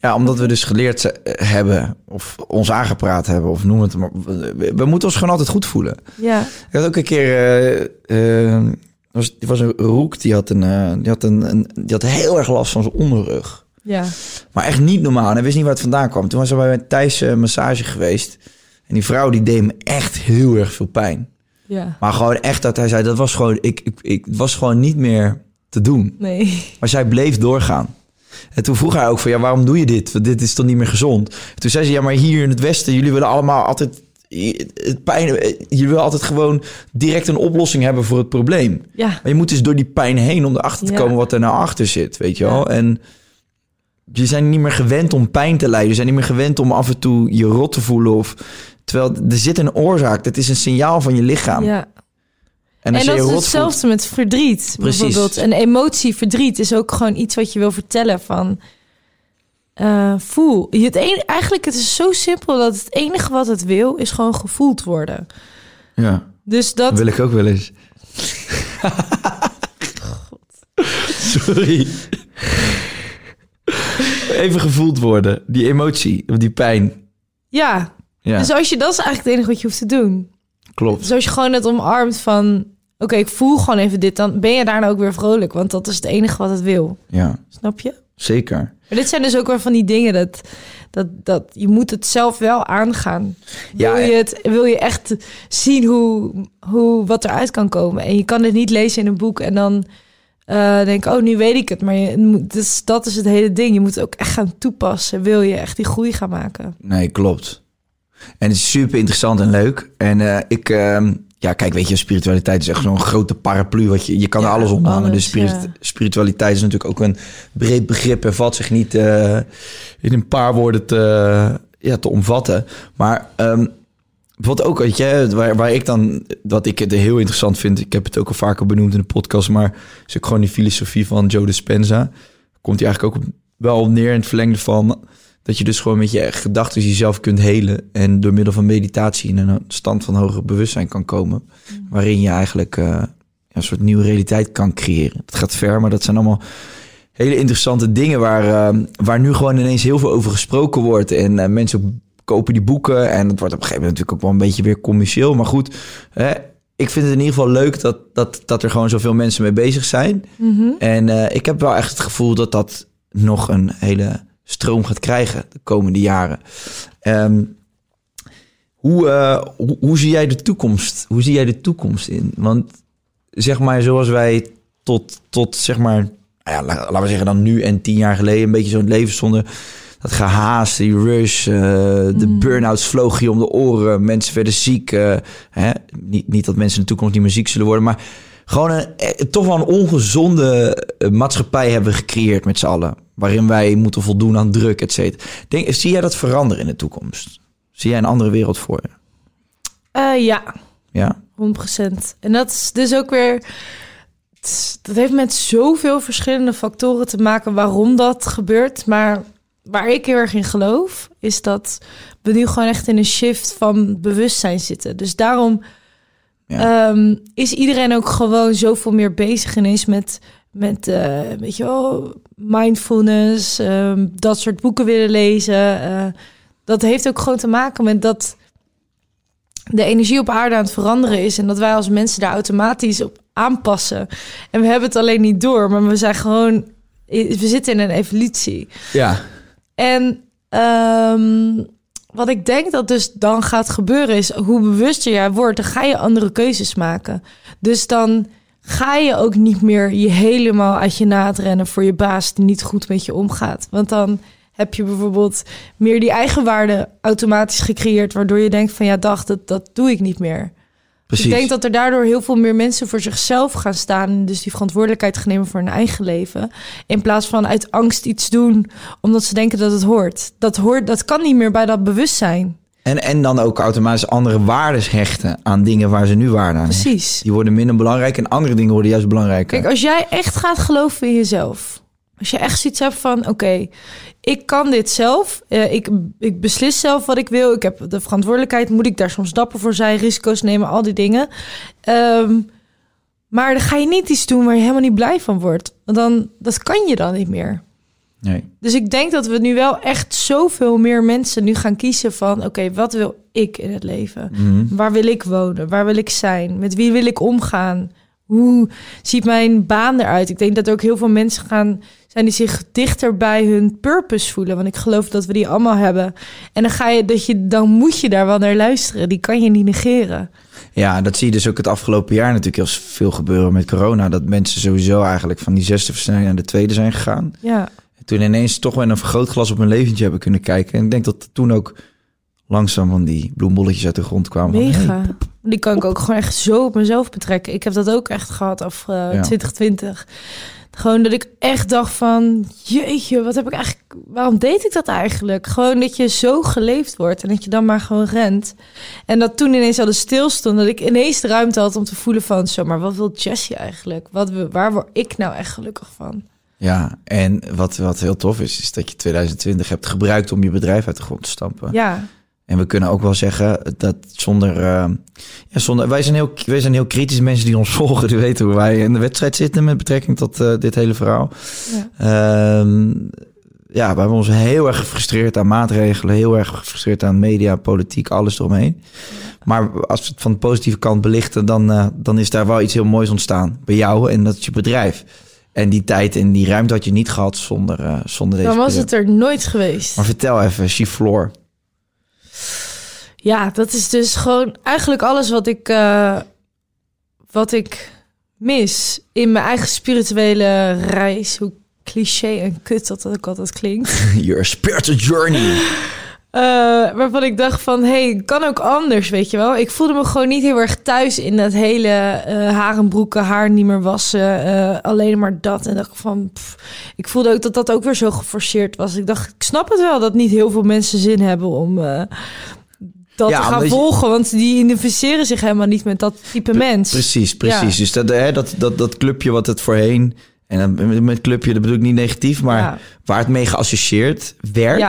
A: Ja, omdat we dus geleerd hebben, of ons aangepraat hebben, of noem het maar. We, we moeten ons gewoon altijd goed voelen.
B: Ja,
A: Ik had ook een keer. eh, was, was een roek die had, een, eh, die, had een, een, die had heel erg last van zijn onderrug.
B: ja,
A: Maar echt niet normaal. En hij wist niet waar het vandaan kwam. Toen was hij bij een Thijs massage geweest. En die vrouw die deed me echt heel erg veel pijn.
B: ja.
A: Maar gewoon echt dat hij zei, dat was gewoon, ik, ik, ik was gewoon niet meer te doen.
B: Nee.
A: Maar zij bleef doorgaan. En toen vroeg hij ook van, ja, waarom doe je dit? Want dit is toch niet meer gezond? Toen zei ze, ja, maar hier in het Westen, jullie willen allemaal altijd het pijn. Je wil altijd gewoon direct een oplossing hebben voor het probleem.
B: Ja,
A: Maar je moet dus door die pijn heen om erachter te
B: Ja.
A: komen wat er nou achter zit, weet je
B: Ja.
A: wel? En je zijn niet meer gewend om pijn te lijden. Je zijn niet meer gewend om af en toe je rot te voelen. Of, terwijl er zit een oorzaak. Dat is een signaal van je lichaam.
B: ja.
A: En
B: dat is
A: voelt...
B: hetzelfde met verdriet.
A: Precies.
B: Bijvoorbeeld een emotie, verdriet, is ook gewoon iets wat je wil vertellen van... eh, voel. Je Het een, eigenlijk het is zo simpel dat het enige wat het wil is gewoon gevoeld worden.
A: Ja,
B: Dus
A: dat
B: dat,
A: wil ik ook wel eens. Sorry. Even gevoeld worden. Die emotie, of die pijn.
B: ja.
A: Ja,
B: Dus als je, dat is eigenlijk het enige wat je hoeft te doen.
A: klopt.
B: Dus als je gewoon het omarmt van... Oké, ik voel gewoon even dit. Dan ben je daarna ook weer vrolijk. Want dat is het enige wat het wil.
A: Ja,
B: Snap je?
A: zeker.
B: Maar dit zijn dus ook weer van die dingen dat... Dat, dat je moet het zelf wel aangaan.
A: Ja,
B: wil, je het, wil je echt zien hoe, hoe, wat eruit kan komen. En je kan het niet lezen in een boek en dan eh denk oh, nu weet ik het. Maar je, moet- dus dat is het hele ding. Je moet het ook echt gaan toepassen. Wil je echt die groei gaan maken.
A: Nee, klopt. En het is super interessant en leuk. En eh, ik, ehm, ja, kijk, weet je, spiritualiteit is echt zo'n grote paraplu. Wat je, je kan er alles onder hangen. Dus spirit-
B: ja.
A: spiritualiteit is natuurlijk ook een breed begrip en valt zich niet eh, in een paar woorden te, ja, te omvatten. Maar ehm, wat ook, weet je, waar, waar ik dan, wat ik het heel interessant vind, ik heb het ook al vaker benoemd in de podcast, maar is ook gewoon die filosofie van Joe Dispenza. Komt hij eigenlijk ook wel neer in het verlengde van dat je dus gewoon met je gedachten jezelf kunt helen en door middel van meditatie in een stand van hoger bewustzijn kan komen, waarin je eigenlijk eh, een soort nieuwe realiteit kan creëren. Het gaat ver, maar dat zijn allemaal hele interessante dingen waar, eh, waar nu gewoon ineens heel veel over gesproken wordt. En eh, mensen kopen die boeken en het wordt op een gegeven moment natuurlijk ook wel een beetje weer commercieel. Maar goed, hè, ik vind het in ieder geval leuk dat, dat, dat er gewoon zoveel mensen mee bezig zijn. En eh, ik heb wel echt het gevoel dat dat nog een hele stroom gaat krijgen de komende jaren. Ehm, hoe, eh, hoe, hoe zie jij de toekomst? Hoe zie jij de toekomst in? Want zeg maar, zoals wij tot, tot zeg maar, nou ja, la- laten we zeggen dan nu en tien jaar geleden een beetje zo'n leven stonden. Dat gehaast, die rush, eh, de burn-outs vlogen je om de oren. Mensen werden ziek. eh, hè? Niet, niet dat mensen in de toekomst niet meer ziek zullen worden, maar gewoon een, toch wel een ongezonde maatschappij hebben we gecreëerd met z'n allen. Waarin wij moeten voldoen aan druk, et cetera. Denk, zie jij dat veranderen in de toekomst? Zie jij een andere wereld voor je?
B: Eh, ja,
A: Ja?
B: 100%. En dat is dus ook weer... Dat heeft met zoveel verschillende factoren te maken waarom dat gebeurt. Maar waar ik heel erg in geloof, is dat we nu gewoon echt in een shift van bewustzijn zitten. Dus daarom
A: Ja.
B: ehm, is iedereen ook gewoon zoveel meer bezig ineens met, met eh, weet je wel, mindfulness, ehm, dat soort boeken willen lezen. eh, dat heeft ook gewoon te maken met dat de energie op aarde aan het veranderen is en dat wij als mensen daar automatisch op aanpassen. En we hebben het alleen niet door, maar we zijn gewoon, we zitten in een evolutie.
A: Ja.
B: En ehm, wat ik denk dat dus dan gaat gebeuren is, hoe bewuster jij wordt, dan ga je andere keuzes maken. Dus dan ga je ook niet meer je helemaal uit je naad rennen voor je baas die niet goed met je omgaat. Want dan heb je bijvoorbeeld meer die eigenwaarde automatisch gecreëerd, waardoor je denkt van ja, dag, dat, dat doe ik niet meer.
A: Precies.
B: Ik denk dat er daardoor heel veel meer mensen voor zichzelf gaan staan. Dus die verantwoordelijkheid gaan nemen voor hun eigen leven. In plaats van uit angst iets doen omdat ze denken dat het hoort. Dat, hoort, dat kan niet meer bij dat bewustzijn.
A: En, en dan ook automatisch andere waardes hechten aan dingen waar ze nu waarde aan hechten.
B: Precies.
A: Die worden minder belangrijk en andere dingen worden juist belangrijker.
B: Kijk, als jij echt gaat geloven in jezelf. Als je echt zoiets hebt van, oké, ik kan dit zelf. eh, ik, ik beslis zelf wat ik wil. Ik heb de verantwoordelijkheid. Moet ik daar soms dapper voor zijn? Risico's nemen, al die dingen. Ehm, maar dan ga je niet iets doen waar je helemaal niet blij van wordt. Want dan, dat kan je dan niet meer.
A: nee.
B: Dus ik denk dat we nu wel echt zoveel meer mensen nu gaan kiezen van... oké, wat wil ik in het leven? Waar wil ik wonen? Waar wil ik zijn? Met wie wil ik omgaan? Hoe ziet mijn baan eruit? Ik denk dat er ook heel veel mensen gaan zijn die zich dichter bij hun purpose voelen. Want ik geloof dat we die allemaal hebben. En dan ga je dat je dan moet je daar wel naar luisteren. Die kan je niet negeren.
A: Ja, dat zie je dus ook het afgelopen jaar natuurlijk heel veel gebeuren met corona. Dat mensen sowieso eigenlijk van die zesde versnelling naar de tweede zijn gegaan.
B: Ja,
A: Toen ineens toch wel een vergrootglas op hun leventje hebben kunnen kijken. En ik denk dat toen ook langzaam van die bloembolletjes uit de grond kwamen. van, hey,
B: mega. Die kan ik ook gewoon echt zo op mezelf betrekken. Ik heb dat ook echt gehad af eh,
A: Ja.
B: 2020. Gewoon dat ik echt dacht van, jeetje, wat heb ik eigenlijk, waarom deed ik dat eigenlijk? Gewoon dat je zo geleefd wordt en dat je dan maar gewoon rent. En dat toen ineens al de stilstond, dat ik ineens de ruimte had om te voelen van, zo, maar wat wil Jessie eigenlijk? Wat, waar word ik nou echt gelukkig van?
A: Ja, en wat, wat heel tof is, is dat je 2020 hebt gebruikt om je bedrijf uit de grond te stampen.
B: Ja,
A: En we kunnen ook wel zeggen dat zonder... eh, ja, zonder wij, zijn heel, wij zijn heel kritisch mensen die ons volgen. Die weten hoe wij in de wedstrijd zitten met betrekking tot eh, dit hele verhaal.
B: ja.
A: Ehm, ja, we hebben ons heel erg gefrustreerd aan maatregelen. Heel erg gefrustreerd aan media, politiek, alles eromheen. Maar als we het van de positieve kant belichten... dan, eh, dan is daar wel iets heel moois ontstaan bij jou. En dat is je bedrijf. En die tijd en die ruimte had je niet gehad zonder, zonder deze
B: dan was het er nooit geweest.
A: Maar vertel even, Chifloor.
B: Ja, dat is dus gewoon eigenlijk alles wat ik, eh, wat ik mis in mijn eigen spirituele reis. Hoe cliché en kut dat ook altijd klinkt.
A: Your spiritual journey.
B: Eh, waarvan ik dacht van, hey, kan ook anders, weet je wel. Ik voelde me gewoon niet heel erg thuis in dat hele eh harenbroeken, haar niet meer wassen, eh, alleen maar dat. En dacht van, pff. ik voelde ook dat dat ook weer zo geforceerd was. Ik dacht, ik snap het wel dat niet heel veel mensen zin hebben om dat
A: Ja,
B: te gaan volgen, want die identificeren zich helemaal niet met dat type mens.
A: Precies, precies.
B: Ja.
A: Dus dat, hè, dat, dat, dat clubje wat het voorheen... En dan met- clubje, dat bedoel ik niet negatief, maar
B: Ja.
A: waar het mee geassocieerd werd,
B: Ja.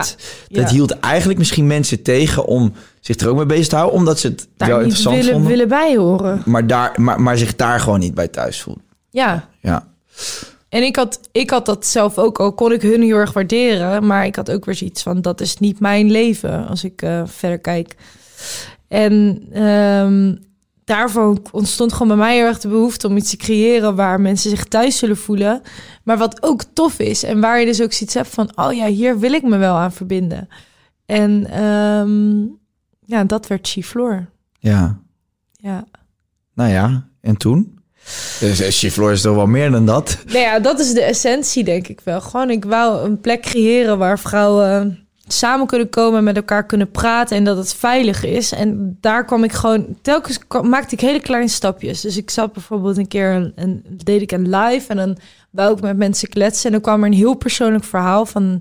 A: dat
B: Ja.
A: hield eigenlijk misschien mensen tegen om zich er ook mee bezig te houden, omdat ze het
B: Daar
A: wel interessant
B: willen,
A: vonden,
B: willen bij horen.
A: Maar, daar, maar, maar zich daar gewoon niet bij thuis voelden.
B: Ja,
A: Ja.
B: En ik had, ik had dat zelf ook, al kon ik hun heel erg waarderen. Maar ik had ook weer zoiets van, dat is niet mijn leven als ik eh, verder kijk. En ehm, daarvoor ontstond gewoon bij mij heel erg de behoefte om iets te creëren waar mensen zich thuis zullen voelen. Maar wat ook tof is en waar je dus ook zoiets hebt van, oh ja, hier wil ik me wel aan verbinden. En ehm, ja, dat werd Chifloor.
A: ja.
B: Ja.
A: Nou ja, en toen? Dus eh, Chifloor is toch wel meer dan dat?
B: Nou ja, dat is de essentie, denk ik wel. Gewoon, ik wou een plek creëren waar vrouwen samen kunnen komen, met elkaar kunnen praten en dat het veilig is. En daar kwam ik gewoon, telkens maakte ik hele kleine stapjes. Dus ik zat bijvoorbeeld een keer, een, een, deed ik een live en dan wou ik met mensen kletsen. En dan kwam er een heel persoonlijk verhaal van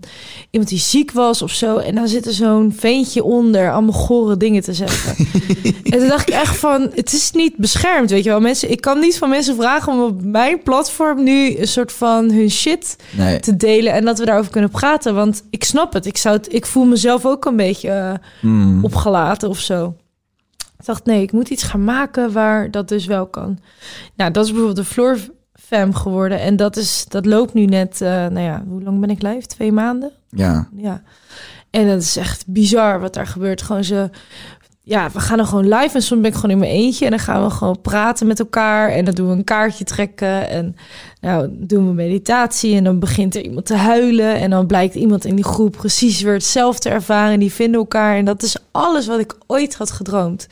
B: iemand die ziek was of zo. En dan zit er zo'n veentje onder, allemaal gore dingen te zeggen. en toen dacht ik echt van, het is niet beschermd, weet je wel. Mensen, ik kan niet van mensen vragen om op mijn platform nu een soort van hun shit
A: Nee.
B: te delen en dat we daarover kunnen praten. Want ik snap het. Ik, zou het, ik voel mezelf ook een beetje eh,
A: Hmm.
B: opgelaten of zo. Ik dacht, nee, ik moet iets gaan maken waar dat dus wel kan. Nou, dat is bijvoorbeeld de Floor Fam geworden. En dat, is, dat loopt nu net, eh, nou ja, hoe lang ben ik live? Twee maanden?
A: Ja.
B: Ja. En dat is echt bizar wat daar gebeurt. Gewoon ze. Ja, we gaan dan gewoon live en soms ben ik gewoon in mijn eentje en dan gaan we gewoon praten met elkaar en dan doen we een kaartje trekken en nou doen we meditatie en dan begint er iemand te huilen en dan blijkt iemand in die groep precies weer hetzelfde ervaren en die vinden elkaar en dat is alles wat ik ooit had gedroomd.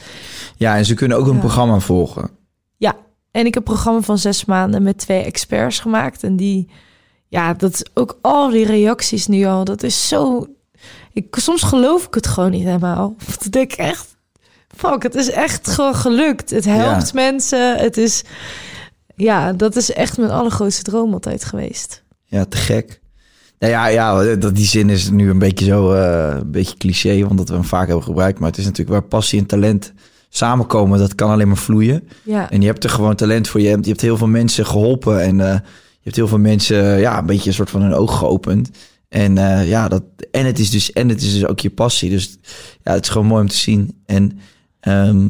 A: ja, en ze kunnen ook een
B: Ja.
A: programma volgen.
B: Ja, en ik heb een programma van zes maanden met twee experts gemaakt. En die, ja, dat is ook al die reacties nu al. Dat is zo. Ik, soms geloof ik het gewoon niet helemaal. Dan denk ik echt. Fuck, het is echt gewoon gelukt. Het helpt
A: Ja.
B: mensen. Het is, ja, dat is echt mijn allergrootste droom altijd geweest.
A: Ja, te gek. Nou ja, ja, dat die zin is nu een beetje zo, eh, een beetje cliché, want dat we hem vaak hebben gebruikt. Maar het is natuurlijk waar passie en talent samenkomen, dat kan alleen maar vloeien.
B: Ja,
A: En je hebt er gewoon talent voor. Je hebt, je hebt heel veel mensen geholpen en eh, je hebt heel veel mensen, ja, een beetje een soort van hun oog geopend. En eh, ja, dat, en het is dus, en het is dus ook je passie. Dus ja, het is gewoon mooi om te zien. En ehm,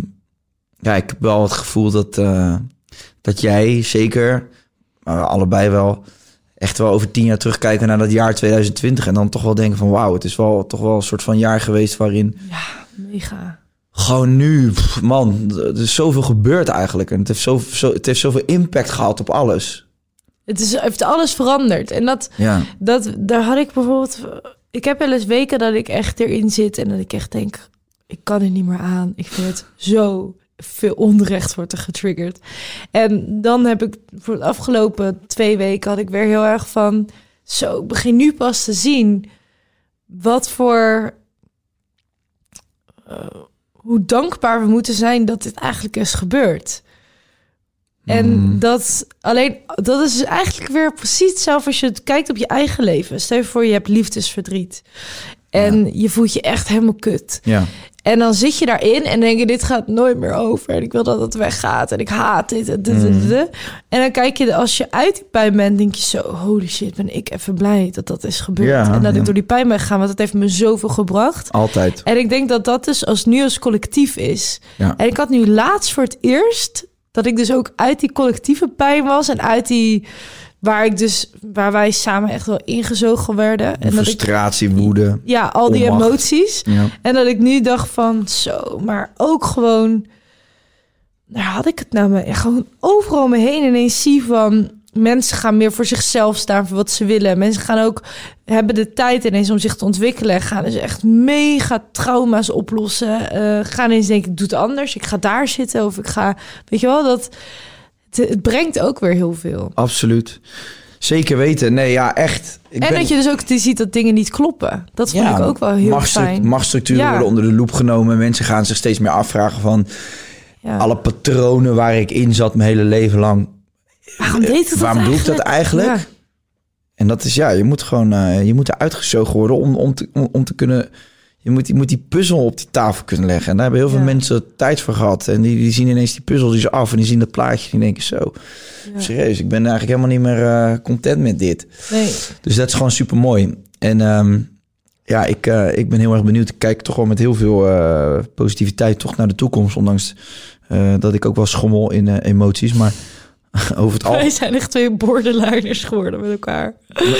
A: ja, ik heb wel het gevoel dat, eh, dat jij zeker, maar we allebei wel, echt wel over tien jaar terugkijken naar dat jaar 2020. En dan toch wel denken van wauw, het is wel toch wel een soort van jaar geweest waarin
B: mega.
A: gewoon nu, pff, man, er is zoveel gebeurd eigenlijk. En het heeft, zo, zo, het heeft zoveel impact gehad op alles.
B: Het is, heeft alles veranderd. En dat,
A: Ja,
B: dat, daar had ik bijvoorbeeld... Ik heb wel eens weken dat ik echt erin zit en dat ik echt denk... Ik kan het niet meer aan. Ik vind het zo veel onrecht wordt er getriggerd. En dan heb ik voor de afgelopen twee weken had ik weer heel erg van... Zo, ik begin nu pas te zien wat voor... eh, hoe dankbaar we moeten zijn dat dit eigenlijk is gebeurd. En dat alleen, dat is dus eigenlijk weer precies hetzelfde als je het kijkt op je eigen leven. Stel je voor, je hebt liefdesverdriet. En je voelt je echt helemaal kut.
A: ja.
B: En dan zit je daarin en denk je, dit gaat nooit meer over. En ik wil dat het weggaat. En ik haat dit. En, dit, dit, dit. en dan kijk je, als je uit die pijn bent, denk je zo... holy shit, ben ik even blij dat dat is gebeurd.
A: Ja,
B: en dat
A: ja.
B: ik door die pijn ben gegaan. Want het heeft me zoveel gebracht.
A: altijd.
B: En ik denk dat dat dus als nu als collectief is.
A: Ja.
B: En ik had nu laatst voor het eerst dat ik dus ook uit die collectieve pijn was en uit die waar ik dus waar wij samen echt wel ingezogen werden en dat ik
A: Frustratie, woede.
B: ja al die
A: onmacht.
B: emoties
A: Ja.
B: en dat ik nu dacht van zo, maar ook gewoon daar had ik het nou mee gewoon overal me heen ineens zie van mensen gaan meer voor zichzelf staan voor wat ze willen. Mensen gaan ook hebben de tijd ineens om zich te ontwikkelen. Gaan dus echt mega trauma's oplossen. Eh, gaan ineens denken, ik doe het anders. Ik ga daar zitten of ik ga, weet je wel, dat het, het brengt ook weer heel veel.
A: Absoluut. Zeker weten. Nee, ja, echt. Ik
B: en
A: ben-
B: dat je dus ook ziet dat dingen niet kloppen. Dat vond ik ook wel heel
A: machtstru-
B: fijn.
A: Machtsstructuren
B: Ja.
A: worden onder de loep genomen. Mensen gaan zich steeds meer afvragen van...
B: Ja.
A: alle patronen waar ik in zat mijn hele leven lang.
B: Waarom deed het dat
A: Waarom doe ik dat eigenlijk? En dat is ja, je moet gewoon, eh, je moet er uitgezogen worden om, om, te, om, om te kunnen. Je moet, je moet die puzzel op die tafel kunnen leggen. En daar hebben heel veel
B: Ja.
A: mensen tijd voor gehad. En die, die zien ineens die puzzel die ze af en die zien dat plaatje. En die denken zo, serieus, ik ben eigenlijk helemaal niet meer eh, content met dit.
B: Nee.
A: Dus dat is gewoon super mooi. En ehm, ja, ik, eh, ik ben heel erg benieuwd. Ik kijk toch wel met heel veel eh, positiviteit toch naar de toekomst. Ondanks dat ik ook wel schommel in emoties. Maar over het
B: Wij zijn echt twee borderliners geworden met elkaar.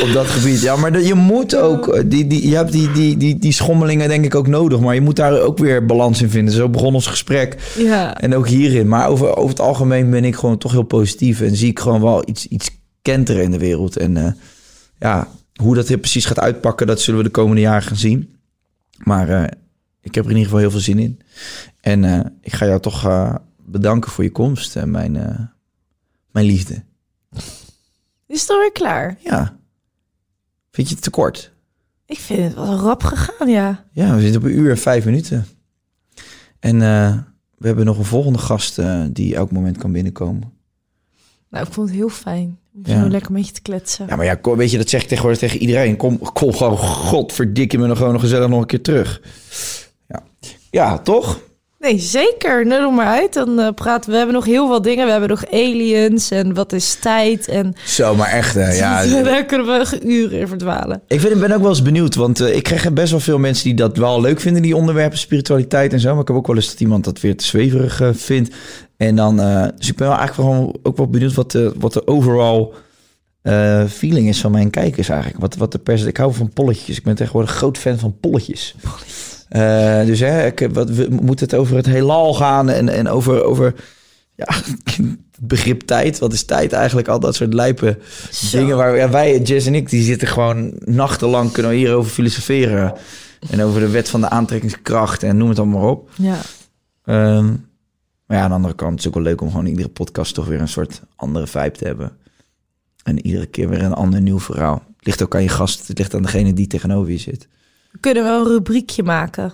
A: op dat gebied. Ja, maar je moet ook, eh, die, die, je hebt die, die, die, die schommelingen denk ik ook nodig. Maar je moet daar ook weer balans in vinden. Zo begon ons gesprek.
B: Ja.
A: En ook hierin. Maar over, over het algemeen ben ik gewoon toch heel positief. En zie ik gewoon wel iets, iets kenteren in de wereld. En eh, ja, hoe dat hier precies gaat uitpakken, dat zullen we de komende jaren gaan zien. Maar eh, ik heb er in ieder geval heel veel zin in. En ik ga jou toch bedanken voor je komst en mijn, mijn liefde.
B: Is het alweer klaar?
A: Ja. Vind je het te kort?
B: Ik vind het wel rap gegaan, ja.
A: Ja, we zitten op een uur en vijf minuten. En eh, we hebben nog een volgende gast eh, die elk moment kan binnenkomen.
B: Nou, ik vond het heel fijn om
A: Ja.
B: zo lekker met je te kletsen.
A: Ja, maar ja, kom, weet je, dat zeg ik tegenwoordig tegen iedereen. Kom, kom gewoon, godverdikke me nog gewoon nog gezellig nog een keer terug. Ja, ja toch?
B: Nee, zeker. Nul maar uit. Dan eh, praten we. Hebben nog heel veel dingen. We hebben nog aliens en wat is tijd. En
A: Zo, maar echt, hè, ja.
B: daar kunnen we uren in verdwalen.
A: Ik vind, ben ook wel eens benieuwd, want eh, ik krijg best wel veel mensen die dat wel leuk vinden, die onderwerpen spiritualiteit en zo. Maar ik heb ook wel eens dat iemand dat weer te zweverig eh, vindt. En dan, dus ik ben wel eigenlijk wel, ook wel benieuwd wat de, wat de overall eh, feeling is van mijn kijkers eigenlijk. Wat, wat de pers, ik hou van polletjes. Ik ben tegenwoordig groot fan van polletjes. Eh, dus hè, ik, wat, we moeten het over het heelal gaan en, en over, over ja, het begrip tijd. Wat is tijd eigenlijk? Al dat soort lijpe dingen waar ja, wij, Jess en ik, die zitten gewoon nachtenlang kunnen we hierover filosoferen. En over de wet van de aantrekkingskracht en noem het allemaal maar op.
B: Ja.
A: Ehm, maar ja, aan de andere kant is het ook wel leuk om gewoon iedere podcast toch weer een soort andere vibe te hebben. En iedere keer weer een ander nieuw verhaal. Het ligt ook aan je gast, het ligt aan degene die tegenover je zit.
B: We kunnen wel een rubriekje maken.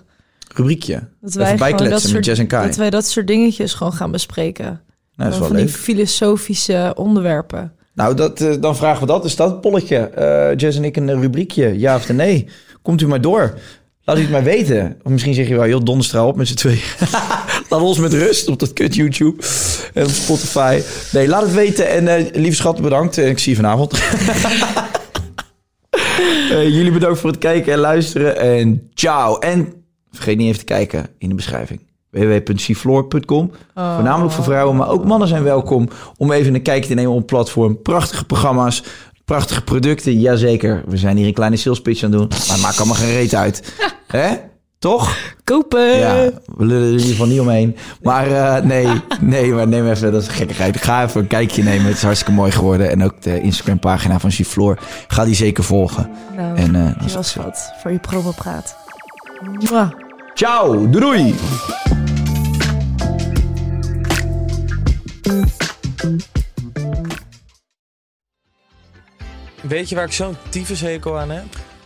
A: rubriekje.
B: Dat wij, gewoon dat,
A: bijkletsen met
B: soort,
A: Jess en Kai.
B: dat wij dat soort dingetjes gewoon gaan bespreken.
A: Nou, dat is wel
B: van die filosofische onderwerpen.
A: Nou, dat, eh, dan vragen we dat. Is dat polletje? Eh Jess en ik een rubriekje, ja of nee? Komt u maar door. Laat u het maar weten. Of misschien zeg je wel, heel donderstraal op met z'n tweeën. laat ons met rust op dat kut YouTube en op Spotify. Nee, laat het weten. En eh, lieve schat, bedankt. En ik zie je vanavond. Eh, jullie bedankt voor het kijken en luisteren. En ciao. En vergeet niet even te kijken in de beschrijving. www.cfloor.com Voornamelijk voor vrouwen, maar ook mannen zijn welkom om even een kijkje te nemen op het platform. Prachtige programma's, prachtige producten. Jazeker, we zijn hier een kleine sales pitch aan het doen, maar maakt allemaal geen reet uit. Hè? Toch?
B: Kopen!
A: Ja, we lullen er in ieder geval niet omheen. Maar eh, nee, nee, maar neem even, dat is gekkigheid. Ga even een kijkje nemen, het is hartstikke mooi geworden. En ook de Instagram pagina van Gifloor, ga die zeker volgen.
B: Nou,
A: En eh,
B: je
A: is
B: was
A: zo.
B: wat voor je promopraat.
A: Ciao, doei doei!
E: Weet je waar ik zo'n tyfushekel aan heb?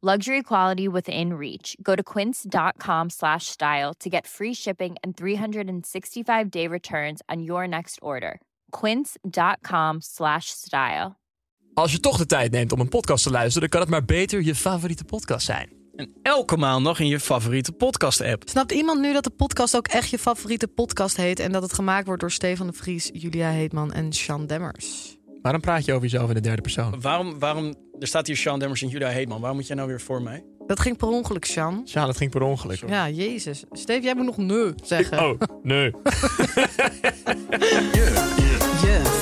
F: Luxury quality within reach. Go to quince.com slash style to get free shipping and 365 day returns on your next order. Quince.com slash style.
G: Als je toch de tijd neemt om een podcast te luisteren, dan kan het maar beter je favoriete podcast zijn.
H: En elke maandag in je favoriete podcast-app.
I: Snapt iemand nu dat de podcast ook echt je favoriete podcast heet... en dat het gemaakt wordt door Stefan de Vries, Julia Heetman en Sean Demmers?
G: Waarom praat je over jezelf in de derde persoon?
H: Waarom, waarom, er staat hier Sean Demmers en Julia Heetman. Waarom moet jij nou weer voor mij?
I: Dat ging per ongeluk, Sean.
G: Ja, dat ging per ongeluk.
I: Ja, jezus. Steve, jij moet nog nee zeggen.
G: Oh, nee.
H: Yeah.